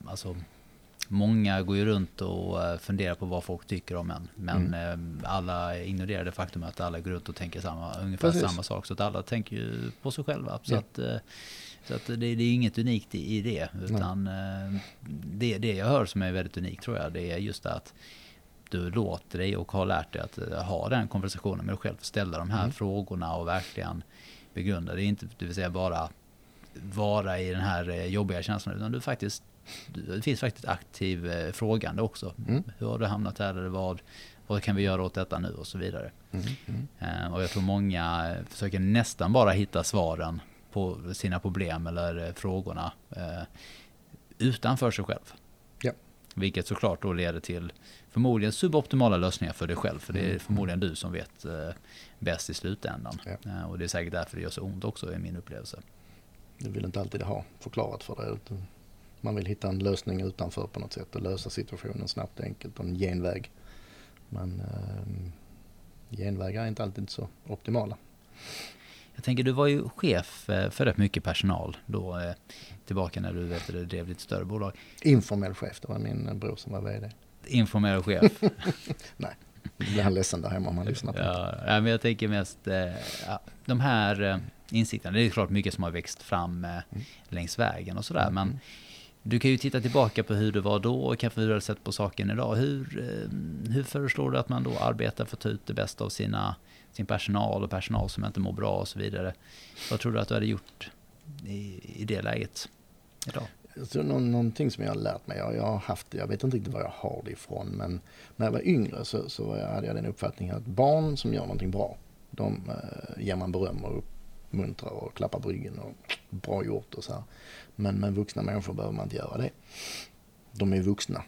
alltså, många går ju runt och eh, funderar på vad folk tycker om en. Men mm. eh, alla ignorerar det faktum att alla går runt och tänker samma, ungefär Precis. samma sak. Så att alla tänker ju på sig själva. Så ja. att, eh, så att det, det, är inget unikt i, i det. Utan eh, det, det jag hör som är väldigt unikt tror jag, det är just att du låter dig och har lärt dig att eh, ha den konversationen med dig själv. Ställa de här mm. frågorna och verkligen begrunda. Det är inte, det vill säga bara vara i den här eh, jobbiga känslan. Utan du faktiskt, det finns faktiskt aktiv frågande också. Mm. Hur har du hamnat här? Eller vad, vad kan vi göra åt detta nu? Och så vidare. Mm. Mm. Och jag tror många försöker nästan bara hitta svaren på sina problem eller frågorna utanför sig själv. Ja. Vilket såklart då leder till förmodligen suboptimala lösningar för dig själv. För det är mm. förmodligen du som vet eh, bäst i slutändan. Ja. Eh, och det är säkert därför det gör så ont också i min upplevelse. Du vill inte alltid ha förklarat för dig. Man vill hitta en lösning utanför på något sätt och lösa situationen snabbt och enkelt och en genväg. Men eh, genvägar är inte alltid så optimala. Jag tänker, du var ju chef eh, för rätt mycket personal då, eh, tillbaka när du vet, drev lite större bolag. Informell chef, det var min bror som var VD informell chef. Nej. blir han ledsen där hemma om han lyssnar på. Ja, ja, men jag tänker mest eh, ja, de här eh, insikterna. Det är klart mycket som har växt fram eh, längs vägen och sådär. Men du kan ju titta tillbaka på hur det var då och kanske hur du har sett på saken idag. Hur, eh, hur föreslår du att man då arbetar för att ta ut det bästa av sina, sin personal och personal som inte mår bra och så vidare? Vad tror du att du hade gjort i, i det läget idag? Så någon, någonting som jag har lärt mig, jag, jag har haft jag vet inte riktigt var jag har det ifrån, men när jag var yngre så, så hade jag den uppfattningen att barn som gör någonting bra, de eh, ger man beröm och uppmuntrar och klappar på ryggen och bra gjort och så här. Men med vuxna människor behöver man inte göra det. De är vuxna.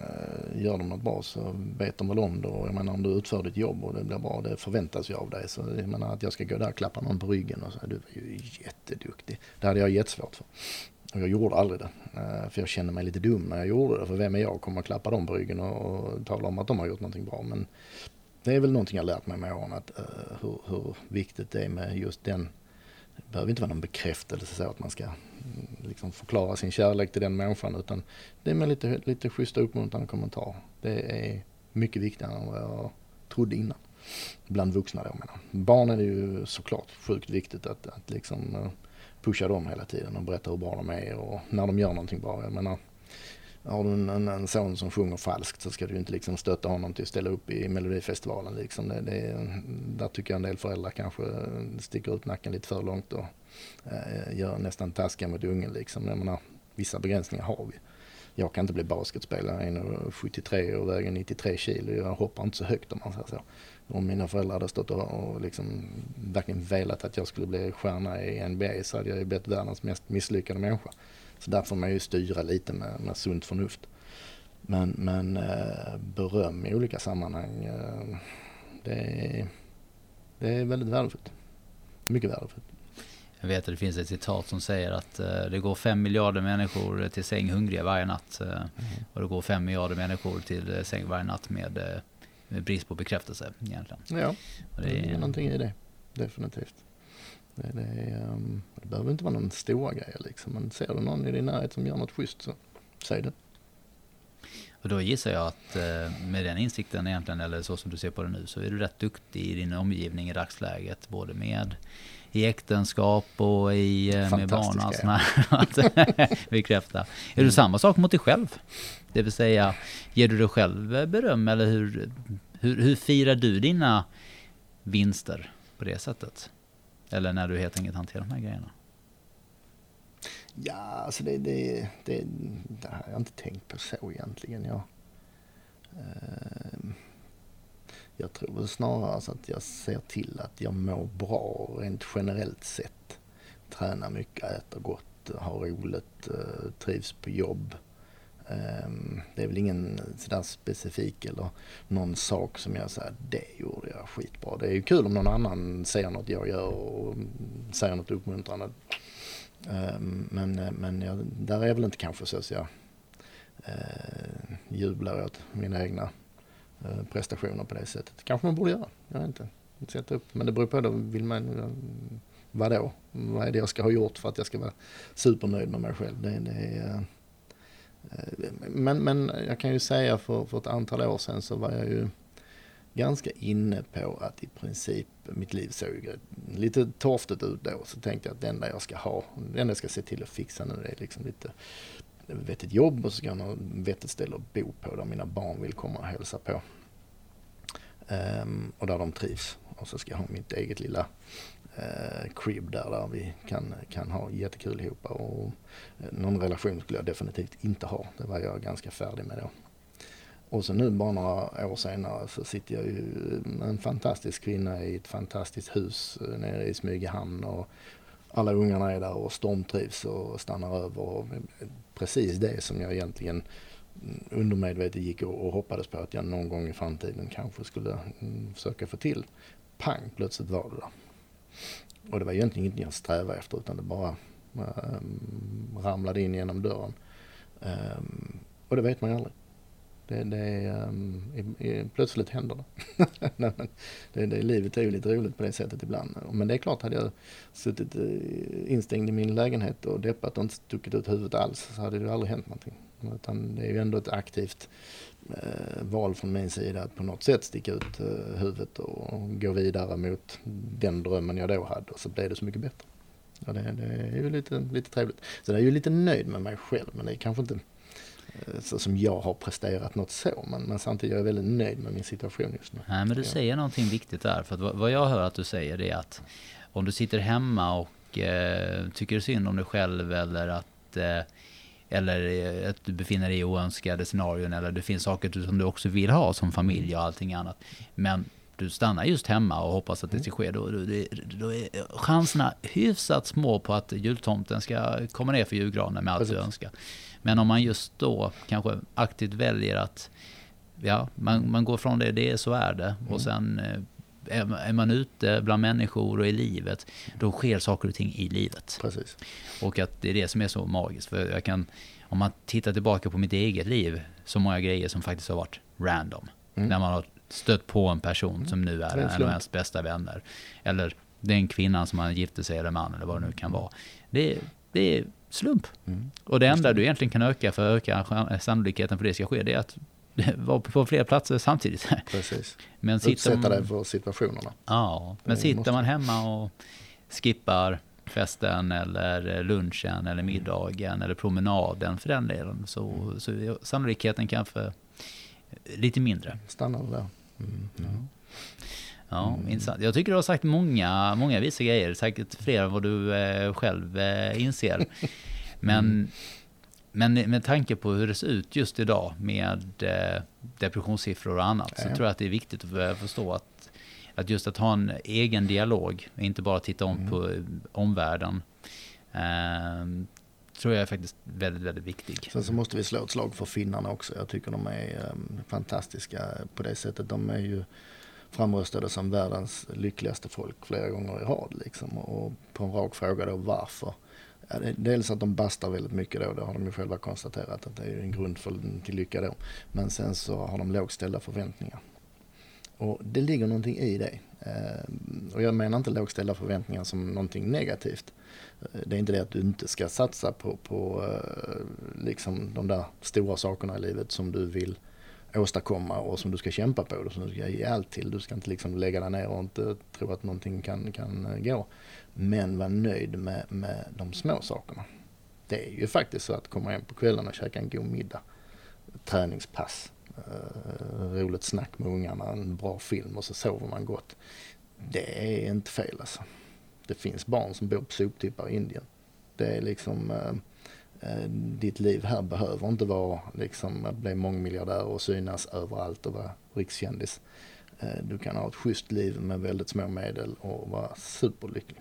Eh, gör de något bra så vet de väl om det och jag menar om du utför ditt jobb och det blir bra, det förväntas ju av dig. Så jag menar att jag ska gå där och klappa någon på ryggen och säga du var ju jätteduktig. Det hade jag jättesvårt för. Och jag gjorde aldrig det. Eh, för jag kände mig lite dum när jag gjorde det. För vem är jag att komma och klappa dem på ryggen och, och tala om att de har gjort någonting bra. Men det är väl någonting jag lärt mig med åren. Att, uh, hur, hur viktigt det är med just den. Det behöver inte vara någon bekräftelse så att man ska mm, liksom förklara sin kärlek till den människan. Utan det är med lite, lite schyssta uppmuntrande kommentarer. Det är mycket viktigare än vad jag trodde innan. Bland vuxna då menar Barn är det ju såklart sjukt viktigt att, att liksom eh, pusha dem hela tiden och berätta hur bra de är och när de gör någonting bra. Jag menar, har du en, en, en son som sjunger falskt så ska du inte liksom stötta honom till att ställa upp i Melodifestivalen. Liksom. Det, det, där tycker jag en del föräldrar kanske sticker ut nacken lite för långt och eh, gör nästan taskiga mot ungen. Liksom. Jag menar, vissa begränsningar har vi. Jag kan inte bli basketspelare, 1,73 och väger 93 kilo. Jag hoppar inte så högt om man säger så. Om mina föräldrar hade stått och, och liksom verkligen velat att jag skulle bli stjärna i NBA så hade jag ju blivit världens mest misslyckade människa. Så där får man ju styra lite med, med sunt förnuft. Men, men eh, beröm i olika sammanhang, eh, det, är, det är väldigt värdefullt. Mycket värdefullt. Jag vet att det finns ett citat som säger att eh, det går fem miljarder människor till säng hungriga varje natt. Eh, och det går fem miljarder människor till säng varje natt med, med brist på bekräftelse egentligen. Ja, Och det är, någonting i det. Definitivt. Det, det, um, det behöver inte vara någon stora grej liksom. Men ser du någon i din närhet som gör något schysst så säg det. och då gissar jag att eh, med den insikten egentligen, eller så som du ser på det nu, så är du rätt duktig i din omgivning i dagsläget. Både med i äktenskap och i, eh, med barn och här. Att bekräfta. Är det samma sak mot dig själv? Det vill säga, ger du dig själv eh, beröm eller hur, hur, hur firar du dina vinster på det sättet? Eller när du helt enkelt hanterar de här grejerna? Ja, alltså det, det, det, det har jag inte tänkt på så egentligen. Jag, eh, jag tror väl snarare så att jag ser till att jag mår bra rent generellt sett. Tränar mycket, äter gott, har roligt, eh, trivs på jobb. Ehm, det är väl ingen sådär specifik eller någon sak som jag säger, det gjorde jag skitbra. Det är ju kul om någon annan säger något jag gör och säger något uppmuntrande. Ehm, men, men jag, där är jag väl inte kanske så att jag eh, jublar åt mina egna eh, prestationer på det sättet. Kanske man borde göra, jag vet inte. Sätta upp. Men det beror på då, vill man, vadå? vad är det jag ska ha gjort för att jag ska vara supernöjd med mig själv? Det, det är, eh, Eh, men, men jag kan ju säga för, för ett antal år sedan så var jag ju ganska inne på att i princip mitt liv såg lite torftigt ut då. Så tänkte jag att det enda jag ska ha, det enda jag ska se till att fixa nu det är liksom lite vettigt jobb och så ska jag ha något vettigt ställe att bo på där mina barn vill komma och hälsa på. Um, och där de trivs. Och så ska jag ha mitt eget lilla eh, crib där, där vi kan, kan ha jättekul ihop. Och eh, någon relation skulle jag definitivt inte ha. Det var jag ganska färdig med då. Och så nu bara några år senare så sitter jag ju med en fantastisk kvinna i ett fantastiskt hus eh, nere i Smygehamn och alla ungarna är där och stormtrivs och stannar över. Och precis det som jag egentligen mm, undermedvetet gick och, hoppades på att jag någon gång i framtiden kanske skulle mm, försöka få till. Pang, plötsligt var det där. Och det var egentligen inget jag strävade efter utan det bara um, ramlade in genom dörren. Um, och det vet man ju aldrig. Det, det är, um, i, i, plötsligt händer det. det, det. Livet är ju lite roligt på det sättet ibland. Men det är klart, hade jag suttit eh, instängd i min lägenhet och deppat och inte stuckit ut huvudet alls så hade det ju aldrig hänt någonting. Utan det är ju ändå ett aktivt val från min sida att på något sätt sticka ut eh, huvudet och, gå vidare mot den drömmen jag då hade och så blev det så mycket bättre. Ja, det, det, är ju lite, lite trevligt. Så jag är ju lite nöjd med mig själv men det är kanske inte eh, så som jag har presterat något så. Men, men samtidigt är jag väldigt nöjd med min situation just nu. Nej, men du säger någonting viktigt där. För vad jag hör att du säger är att om du sitter hemma och eh, tycker synd om dig själv eller att eh, eller eh, att du befinner dig i oönskade scenarion eller det finns saker som du också vill ha som familj och allting annat. Men du stannar just hemma och hoppas att det ska ske, då, då, då är chanserna hyfsat små på att jultomten ska komma ner för julgranen med allt du önskar. Men om man just då kanske aktivt väljer att ja, man, man går från det, det är så är det. Och mm. sen eh, är man ute bland människor och i livet, då sker saker och ting i livet. Precis. Och att det är det som är så magiskt. För jag kan, om man tittar tillbaka på mitt eget liv, så många grejer som faktiskt har varit random. Mm. När man har stött på en person mm. som nu är, är en av ens bästa vänner. Eller den kvinnan som man gifte sig eller man eller vad det nu kan vara. Det, det är slump. Mm. Och det enda du egentligen kan öka för att öka sannolikheten för det ska ske, det är att vara på fler platser samtidigt. Precis. Men Utsätta dig för situationerna. Ja, men sitter måste... man hemma och skippar festen eller lunchen eller middagen eller promenaden för den delen så, mm. så är sannolikheten kanske lite mindre. Stannar där. Mm. Mm. Ja, intressant. Jag tycker du har sagt många, många visa grejer, säkert fler än vad du eh, själv eh, inser. Men, mm. Men med tanke på hur det ser ut just idag med eh, depressionssiffror och annat, så tror jag att det är viktigt att förstå att, att just att ha en egen dialog, inte bara titta om mm. på omvärlden, eh, tror jag är faktiskt väldigt, väldigt viktig. Sen så måste vi slå ett slag för finnarna också. Jag tycker de är um, fantastiska på det sättet. De är ju framröstade som världens lyckligaste folk flera gånger i rad liksom. Och på en rak fråga då varför. Ja, dels att de bastar väldigt mycket då, det har de ju själva konstaterat att det är en grund för, till lycka då. Men sen så har de lågt ställda förväntningar. Och det ligger någonting i det. Eh, och jag menar inte lågställda förväntningar som någonting negativt. Eh, det är inte det att du inte ska satsa på, på eh, liksom de där stora sakerna i livet som du vill åstadkomma och som du ska kämpa på och som du ska ge allt till. Du ska inte liksom lägga dig ner och inte tro att någonting kan, kan eh, gå. Men var nöjd med, med de små sakerna. Det är ju faktiskt så att komma hem på kvällen och käka en god middag, träningspass, eh, roligt snack med ungarna, en bra film och så sover man gott. Det är inte fel alltså. Det finns barn som bor på soptippar i Indien. Det är liksom eh, ditt liv här behöver inte vara liksom att bli mångmiljardär och synas överallt och vara rikskändis. Eh, du kan ha ett schysst liv med väldigt små medel och vara superlycklig.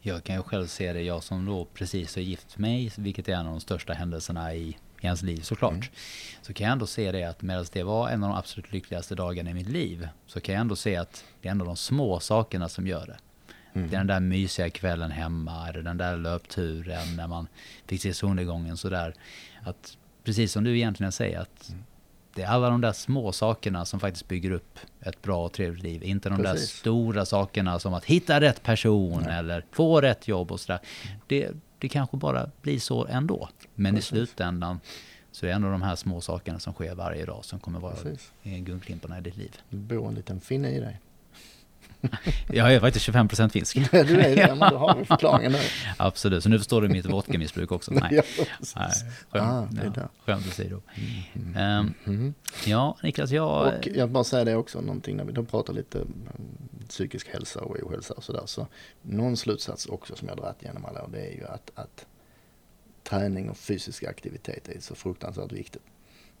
Jag kan ju själv se det, jag som då precis har gift mig, vilket är en av de största händelserna i i hans liv såklart. Mm. Så kan jag ändå se det att medan det var en av de absolut lyckligaste dagarna i mitt liv så kan jag ändå se att det är en av de små sakerna som gör det. Mm. Det är den där mysiga kvällen hemma, eller den där löpturen när man fick se solnedgången sådär. Att, precis som du egentligen säger, att mm. det är alla de där små sakerna som faktiskt bygger upp ett bra och trevligt liv. Inte de precis. där stora sakerna som att hitta rätt person Nej. eller få rätt jobb och sådär. Det, det kanske bara blir så ändå. Men Precis. i slutändan så är det ändå de här små sakerna som sker varje dag som kommer vara guldklimparna i ditt liv. Du bor en liten finne i dig. jag är faktiskt 25% finsk. du är det, men då har vi förklaringen nu. Absolut, så nu förstår du mitt vodkamissbruk också. Nej, ja, Nej skämt, ah, det ja, skämt åsido. Mm. Um, mm. Ja, Niklas, jag... Och jag bara säga det också, någonting när vi då pratar lite psykisk hälsa och ohälsa och sådär. Så någon slutsats också som jag dragit genom alla år, det är ju att, att träning och fysisk aktivitet är så fruktansvärt viktigt.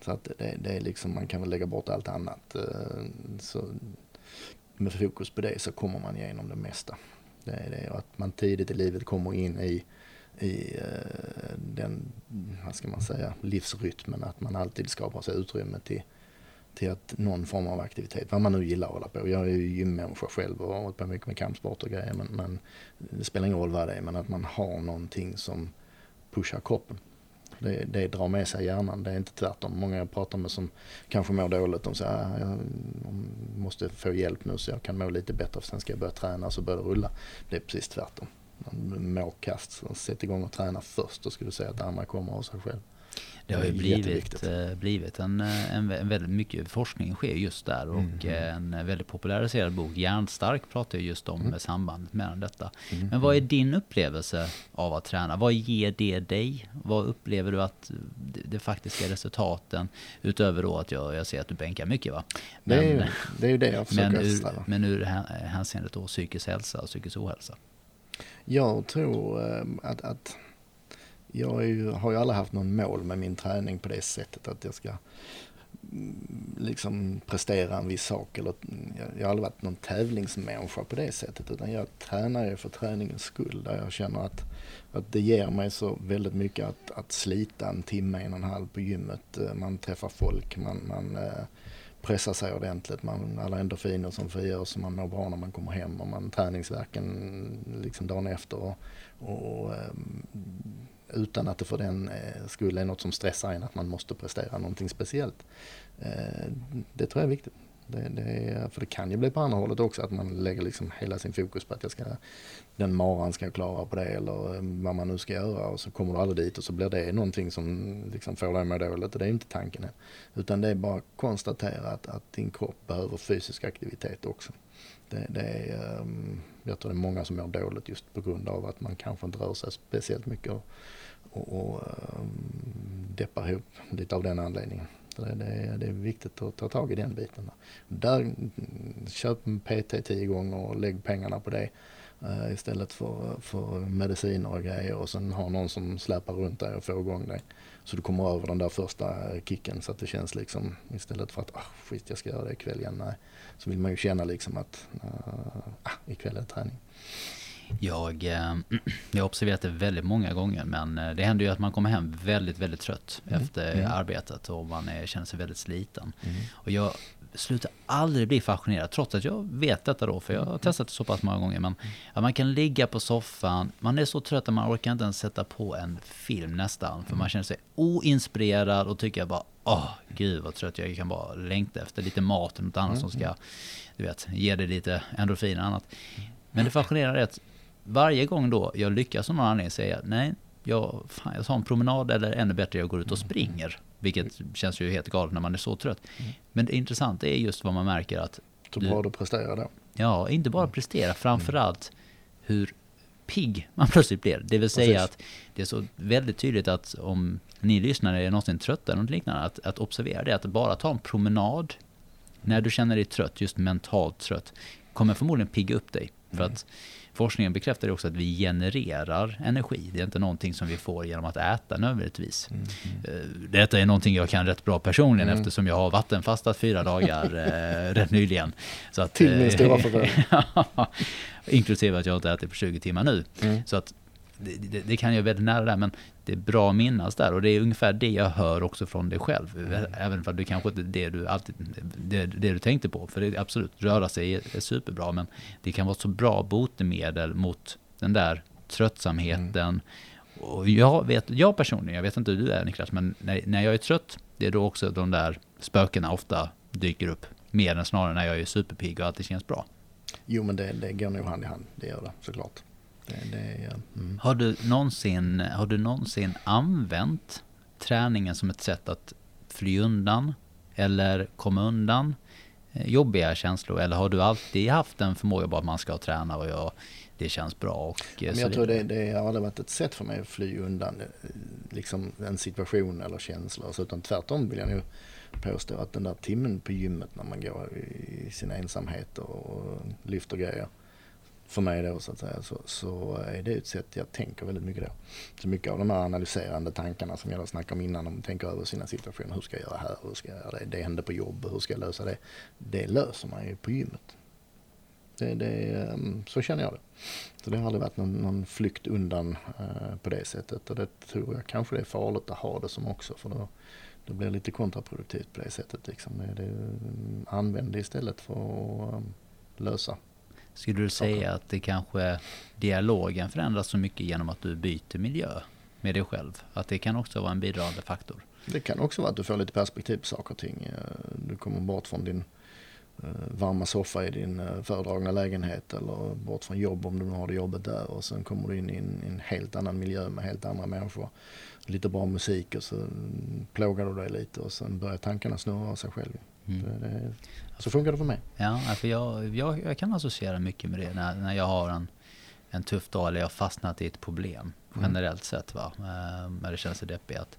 Så att det, det är liksom, man kan väl lägga bort allt annat. Eh, så med fokus på det så kommer man igenom det mesta. Det är det och att man tidigt i livet kommer in i, i eh, den, vad ska man säga, livsrytmen. Att man alltid skapar sig utrymme till, till att någon form av aktivitet, vad man nu gillar att hålla på. Jag är ju gymmänniska själv och har hållit på mycket med kampsport och grejer. Men, men det spelar ingen roll vad det är, men att man har någonting som pushar kroppen. Det, det drar med sig hjärnan, det är inte tvärtom. Många jag pratar med som kanske mår dåligt, de säger att jag måste få hjälp nu så jag kan må lite bättre för sen ska jag börja träna så börjar det rulla. Det är precis tvärtom. Man mår kast, sätt igång och träna först, då ska du säga att det andra kommer av sig själv. Det har ju blivit, eh, blivit en, eh, en, en, väldigt mycket forskning sker just där och mm. Eh, en väldigt populariserad bok, Hjärnstark, pratar just om mm. sambandet mellan detta. Mm. Men vad är din upplevelse av att träna? Vad ger det dig? Vad upplever du att det, det faktiska resultaten utöver då att jag, jag ser att du bänkar mycket va? Men, det, är ju, det är ju det jag försöker men ur, men ur hänseendet då psykisk hälsa och psykisk ohälsa? Jag tror att, att jag ju, har ju aldrig haft någon mål med min träning på det sättet att jag ska mm, liksom prestera en viss sak. Eller, mm, jag har aldrig varit någon tävlingsmänniska på det sättet utan jag tränar ju för träningens skull där jag känner att, att det ger mig så väldigt mycket att, att slita en timme, en och en halv på gymmet. Eh, man träffar folk, man, man eh, pressar sig ordentligt. Man, alla endorfiner som frigörs och man mår bra när man kommer hem och man träningsverken mm, liksom dagen efter. Och, och ehm, utan att det för den eh, skull är något som stressar en att man måste prestera någonting speciellt. Eh, det tror jag är viktigt. Det, det, för det kan ju bli på andra hållet också att man lägger liksom hela sin fokus på att jag ska, den maran ska jag klara på det eller eh, vad man nu ska göra och så kommer du aldrig dit och så blir det någonting som liksom får dig att må dåligt och det är inte tanken. Utan det är bara att konstatera att, att din kropp behöver fysisk aktivitet också. Det, det är, ehm, jag tror det är många som mår dåligt just på grund av att man kanske inte rör sig speciellt mycket och, och, och ehm, deppar ihop lite av den anledningen. Det, är, det, är viktigt att ta tag i den biten. Där, mm, köp en PT tio gånger och lägg pengarna på det istället för, för mediciner och grejer och sen ha någon som släpar runt dig och får igång dig. Så du kommer över den där första kicken så att det känns liksom istället för att ah, skit jag ska göra det ikväll igen. Nej. Så vill man ju känna liksom att uh, ikväll är det träning. Jag, eh, jag har observerat det väldigt många gånger men eh, det händer ju att man kommer hem väldigt, väldigt trött mm. efter mm. arbetet och man är, känner sig väldigt sliten. Mm. Och jag slutar aldrig bli fascinerad trots att jag vet detta då för jag har mm. testat det så pass många gånger. Men att man kan ligga på soffan, man är så trött att man orkar inte ens sätta på en film nästan. För man mm. känner sig oinspirerad och tycker bara åh gud vad trött jag kan bara längta efter lite mat eller något annat som ska du vet, ge dig lite endorfin och annat. Men det fascinerande är att varje gång då jag lyckas som någon anledning säga nej, jag, fan, jag tar en promenad eller ännu bättre jag går ut och springer. Vilket känns ju helt galet när man är så trött. Men det intressanta är just vad man märker att... Så bra du presterar då? Ja, inte bara prestera, framförallt hur pigg man plötsligt blir. Det vill säga Precis. att det är så väldigt tydligt att om ni lyssnare är någonsin trötta eller något liknande, att, att observera det, att bara ta en promenad när du känner dig trött, just mentalt trött, kommer förmodligen pigga upp dig. För mm. att forskningen bekräftar också att vi genererar energi. Det är inte någonting som vi får genom att äta nödvändigtvis. Mm. Eh, detta är någonting jag kan rätt bra personligen mm. eftersom jag har vattenfastat fyra dagar eh, rätt nyligen. Så att, Till min stora förvåning. inklusive att jag inte ätit på 20 timmar nu. Mm. Så att det, det, det, kan jag väldigt nära där, men det är bra att minnas där. Och det är ungefär det jag hör också från dig själv. Mm. Även om det kanske inte det du, alltid, det, det, du tänkte på. För det är absolut, röra sig är, är, superbra, men det kan vara så bra botemedel mot den där tröttsamheten. Mm. Och jag, vet, jag personligen, jag vet inte hur du är Niklas, men när, när jag är trött, det är då också de där spökena ofta dyker upp. Mer än snarare när jag är superpigg och alltid känns bra. Jo men det, det går nog hand i hand, det gör det såklart. Det, det, mm. har, du någonsin, har du någonsin använt träningen som ett sätt att fly undan eller komma undan eh, jobbiga känslor? Eller har du alltid haft en förmåga bara att man ska träna och jag, det känns bra? Och, eh, Men jag tror det, det har aldrig varit ett sätt för mig att fly undan eh, liksom en situation eller känslor. Så utan tvärtom vill jag nog påstå att den där timmen på gymmet när man går i sin ensamhet och lyfter grejer för mig då så att säga, så, så är det ett sätt jag tänker väldigt mycket då. Så mycket av de här analyserande tankarna som jag snackade om innan, om tänker över sina situationer. Hur ska jag göra här? Hur ska jag göra det? Det hände på jobbet. Hur ska jag lösa det? Det löser man ju på gymmet. Det, det, ehm, så känner jag det. Så det har aldrig varit någon, någon flykt undan eh, på det sättet. Och det tror jag kanske det är farligt att ha det som också. För då, då blir det lite kontraproduktivt på det sättet. Liksom. Det, det, ehm, använd det istället för att um, lösa skulle du säga att det kanske dialogen förändras så mycket genom att du byter miljö? med dig själv. Att det kan också vara en bidragande faktor. Det kan också vara att du får lite perspektiv på saker och ting. Eh, du kommer bort från din eh, varma soffa i din eh, föredragna lägenhet eller bort från jobb om du har det jobbet där och sen kommer du in i en, en helt annan miljö med helt andra människor. Lite bra musik och så plågar du dig lite och sen börjar tankarna snurra av sig själv. Mm. Det, det, så funkar det för mig. Ja, för jag, jag, jag, kan associera mycket med det när, när jag har en, en tuff dag eller jag har fastnat i ett problem mm. generellt mm. sett. Va? när det känns så deppigt. Att,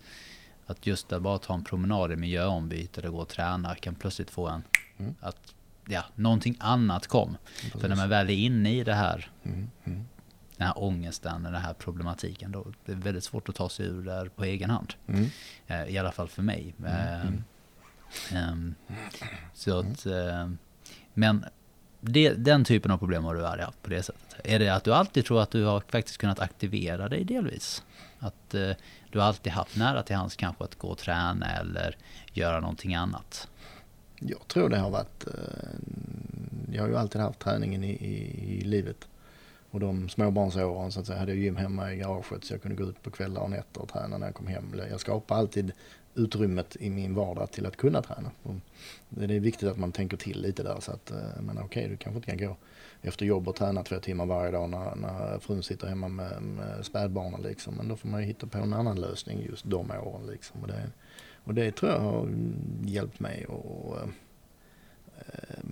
att just att bara ta en promenad i miljöombyte eller gå och träna kan plötsligt få en mm. att ja, någonting annat kom. Precis. För när man väl är inne i det här, mm. Mm. den här ångesten, den här problematiken, då det är väldigt svårt att ta sig ur det på egen hand. Mm. Eh, I alla fall för mig. Um, så att, um, men det, den typen av problem har du aldrig haft på det sättet. Är det att du alltid tror att du har faktiskt kunnat aktivera dig delvis? Att uh, du alltid haft nära till hands kanske att gå och träna eller göra någonting annat? Jag tror det har varit, uh, jag har ju alltid haft träningen i, i, i livet. Och de småbarnsåren så att säga hade jag gym hemma i garaget så jag kunde gå ut på kvällar och nätter och träna när jag kom hem. Jag skapade alltid utrymmet i min vardag till att kunna träna. Det är viktigt att man tänker till lite där så att, eh, men okej, okay, du kanske inte kan gå efter jobb och träna två timmar varje dag när, när frun sitter hemma med, med spädbarnen liksom. Men då får man ju hitta på en annan lösning just de åren liksom. Och det, och det tror jag har hjälpt mig att äh,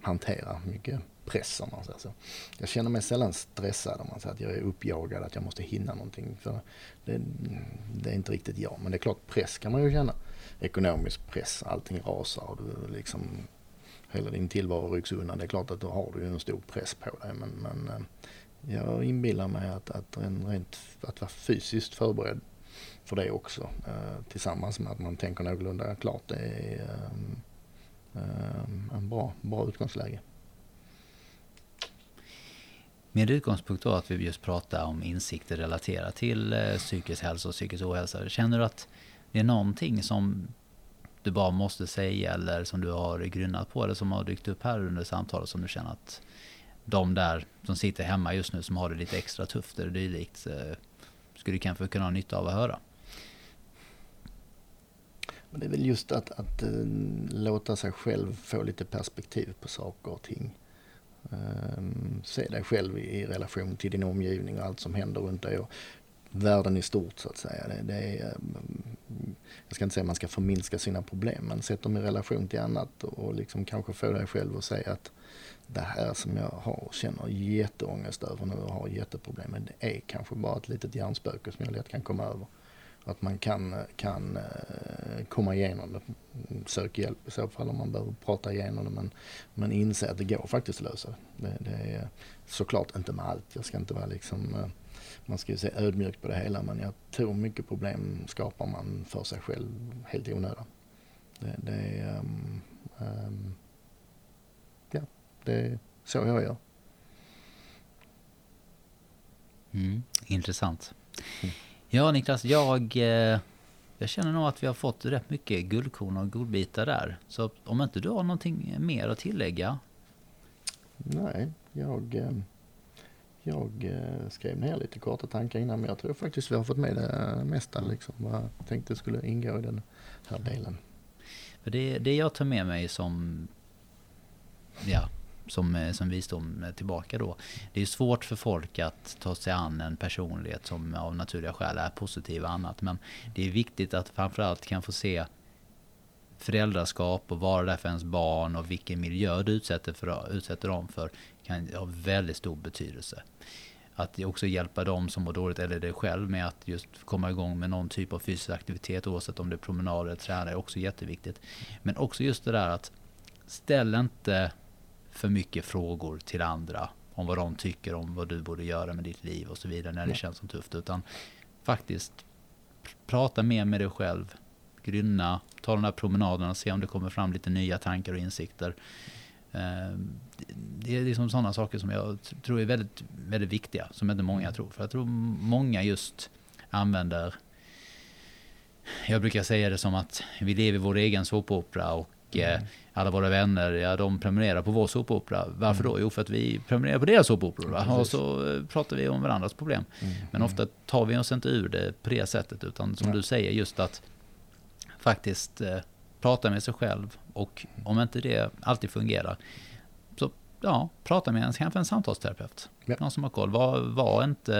hantera mycket press om man säger så. Jag känner mig sällan stressad om man säger att jag är uppjagad, att jag måste hinna någonting. För det, det är inte riktigt jag. Men det är klart, press kan man ju känna. Ekonomisk press, allting rasar och du liksom hela din tillvaro rycks undan. Det är klart att då har du en stor press på dig. Men, men eh, jag inbillar mig att, att, rent, att vara fysiskt förberedd för det också. Eh, tillsammans med att man tänker någorlunda klart. Det är eh, en bra, bra utgångsläge. Med utgångspunkt då att vi just pratar om insikter relaterat till eh, psykisk hälsa och psykisk ohälsa. Känner du att det är någonting som du bara måste säga eller som du har grunnat på eller som har dykt upp här under samtalet som du känner att de där som sitter hemma just nu som har det lite extra tufft eller dylikt eh, skulle kanske kunna ha nytta av att höra? Men det är väl just att, att äh, låta sig själv få lite perspektiv på saker och ting. Ehm, se dig själv i, relation till din omgivning och allt som händer runt dig. Och världen i stort så att säga. Det, det är, ehm, jag ska inte säga att man ska förminska sina problem men sätt dem i relation till annat och liksom kanske få dig själv att säga att det här som jag har och känner jätteångest över nu och har jätteproblem med det är kanske bara ett litet hjärnspöke som jag lätt kan komma över. Att man kan, kan eh, komma igenom det. Sök hjälp i så fall om man behöver prata igenom det. Men, men inse att det går faktiskt att lösa det. Det är såklart inte med allt. Jag ska inte vara liksom, eh, man ska ju se ödmjukt på det hela. Men jag tror mycket problem skapar man för sig själv helt i onödan. Det, det är, um, um, ja, det är så jag gör. Mm, intressant. Mm. Ja Niklas, jag, eh, jag känner nog att vi har fått rätt mycket guldkorn och godbitar där. Så om inte du har någonting mer att tillägga? Nej, jag, eh, jag eh, skrev ner lite korta tankar innan men jag tror faktiskt vi har fått med det mesta liksom. Vad jag tänkte skulle ingå i den här delen. Det, det jag tar med mig som ja, som, eh, som vi står visdom tillbaka då. Det är svårt för folk att ta sig an en personlighet som av naturliga skäl är positiv och annat. Men det är viktigt att framförallt kan få se föräldraskap och vara där för ens barn och vilken miljö du utsätter, för, utsätter dem för kan ha väldigt stor betydelse. Att också hjälpa dem som mår dåligt eller dig själv med att just komma igång med någon typ av fysisk aktivitet oavsett om det är promenader eller träning är också jätteviktigt. Men också just det där att ställ inte för mycket frågor till andra om vad de tycker om vad du borde göra med ditt liv och så vidare när det ja. känns som tufft. Utan faktiskt prata mer med dig själv, grynna, ta de där promenaderna, se om det kommer fram lite nya tankar och insikter. Ehm, det är liksom sådana saker som jag tror är väldigt, väldigt viktiga, som inte många tror. För jag tror många just använder, jag brukar säga det som att vi lever vår egen såpopera och och eh, alla våra vänner, ja de prenumererar på vår såpopera. Varför då? Jo för att vi prenumererar på deras såpoperor. Och så eh, pratar vi om varandras problem. Men ofta tar vi oss inte ur det på det sättet utan som Nej. du säger just att faktiskt eh, prata med sig själv och om inte det alltid fungerar så ja, prata med en, kanske en samtalsterapeut. Ja. Någon som har koll. Var, var inte,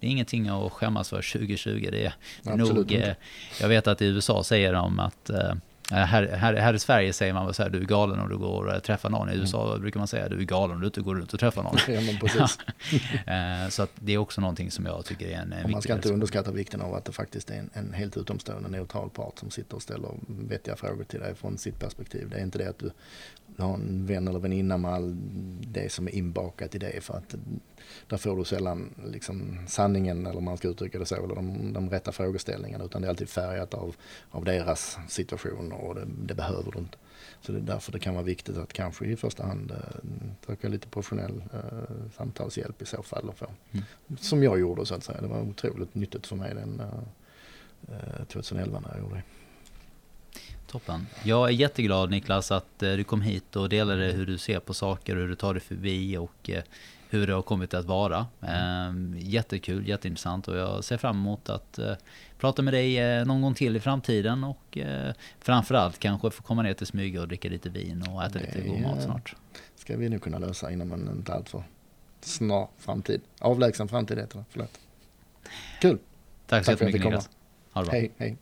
det är ingenting att skämmas för 2020. Det är Absolut nog, inte. eh, jag vet att i USA säger de att eh, här, här, här i Sverige säger man så här, du är galen om du går och träffar någon. I Mm. USA brukar man säga, du är galen om du inte går runt och träffar någon. Ja, precis. Eh, så att det är också någonting som jag tycker är en, en man ska inte underskatta vikten av att det faktiskt är en, en helt utomstående neutral part som sitter och ställer vettiga frågor till dig från sitt perspektiv. Det är inte det att du, har en vän eller väninna med all det som är inbakat i det. För att där får du sällan liksom sanningen, eller man ska uttrycka det så, eller de, de rätta frågeställningarna. Utan det är alltid färgat av, av deras situation och det, det behöver du inte. Så det är därför det kan vara viktigt att kanske i första hand eh, söka lite professionell eh, samtalshjälp i så fall. Och få. Mm. Som jag gjorde så att säga. Det var otroligt nyttigt för mig den eh, 2011 när jag gjorde det. Toppen. Jag är jätteglad Niklas att eh, du kom hit och delade hur du ser på saker och hur du tar dig förbi och eh, hur det har kommit att vara. Eh, jättekul, jätteintressant och jag ser fram emot att eh, prata med dig någon gång till i framtiden och framförallt kanske få komma ner till Smyga och dricka lite vin och äta lite Det god mat snart. ska vi nog kunna lösa inom en inte alltför snar framtid. Avlägsen framtid heter det, förlåt. Kul, Tack så Tack jättemycket Niklas. Ha det bra. hej hej.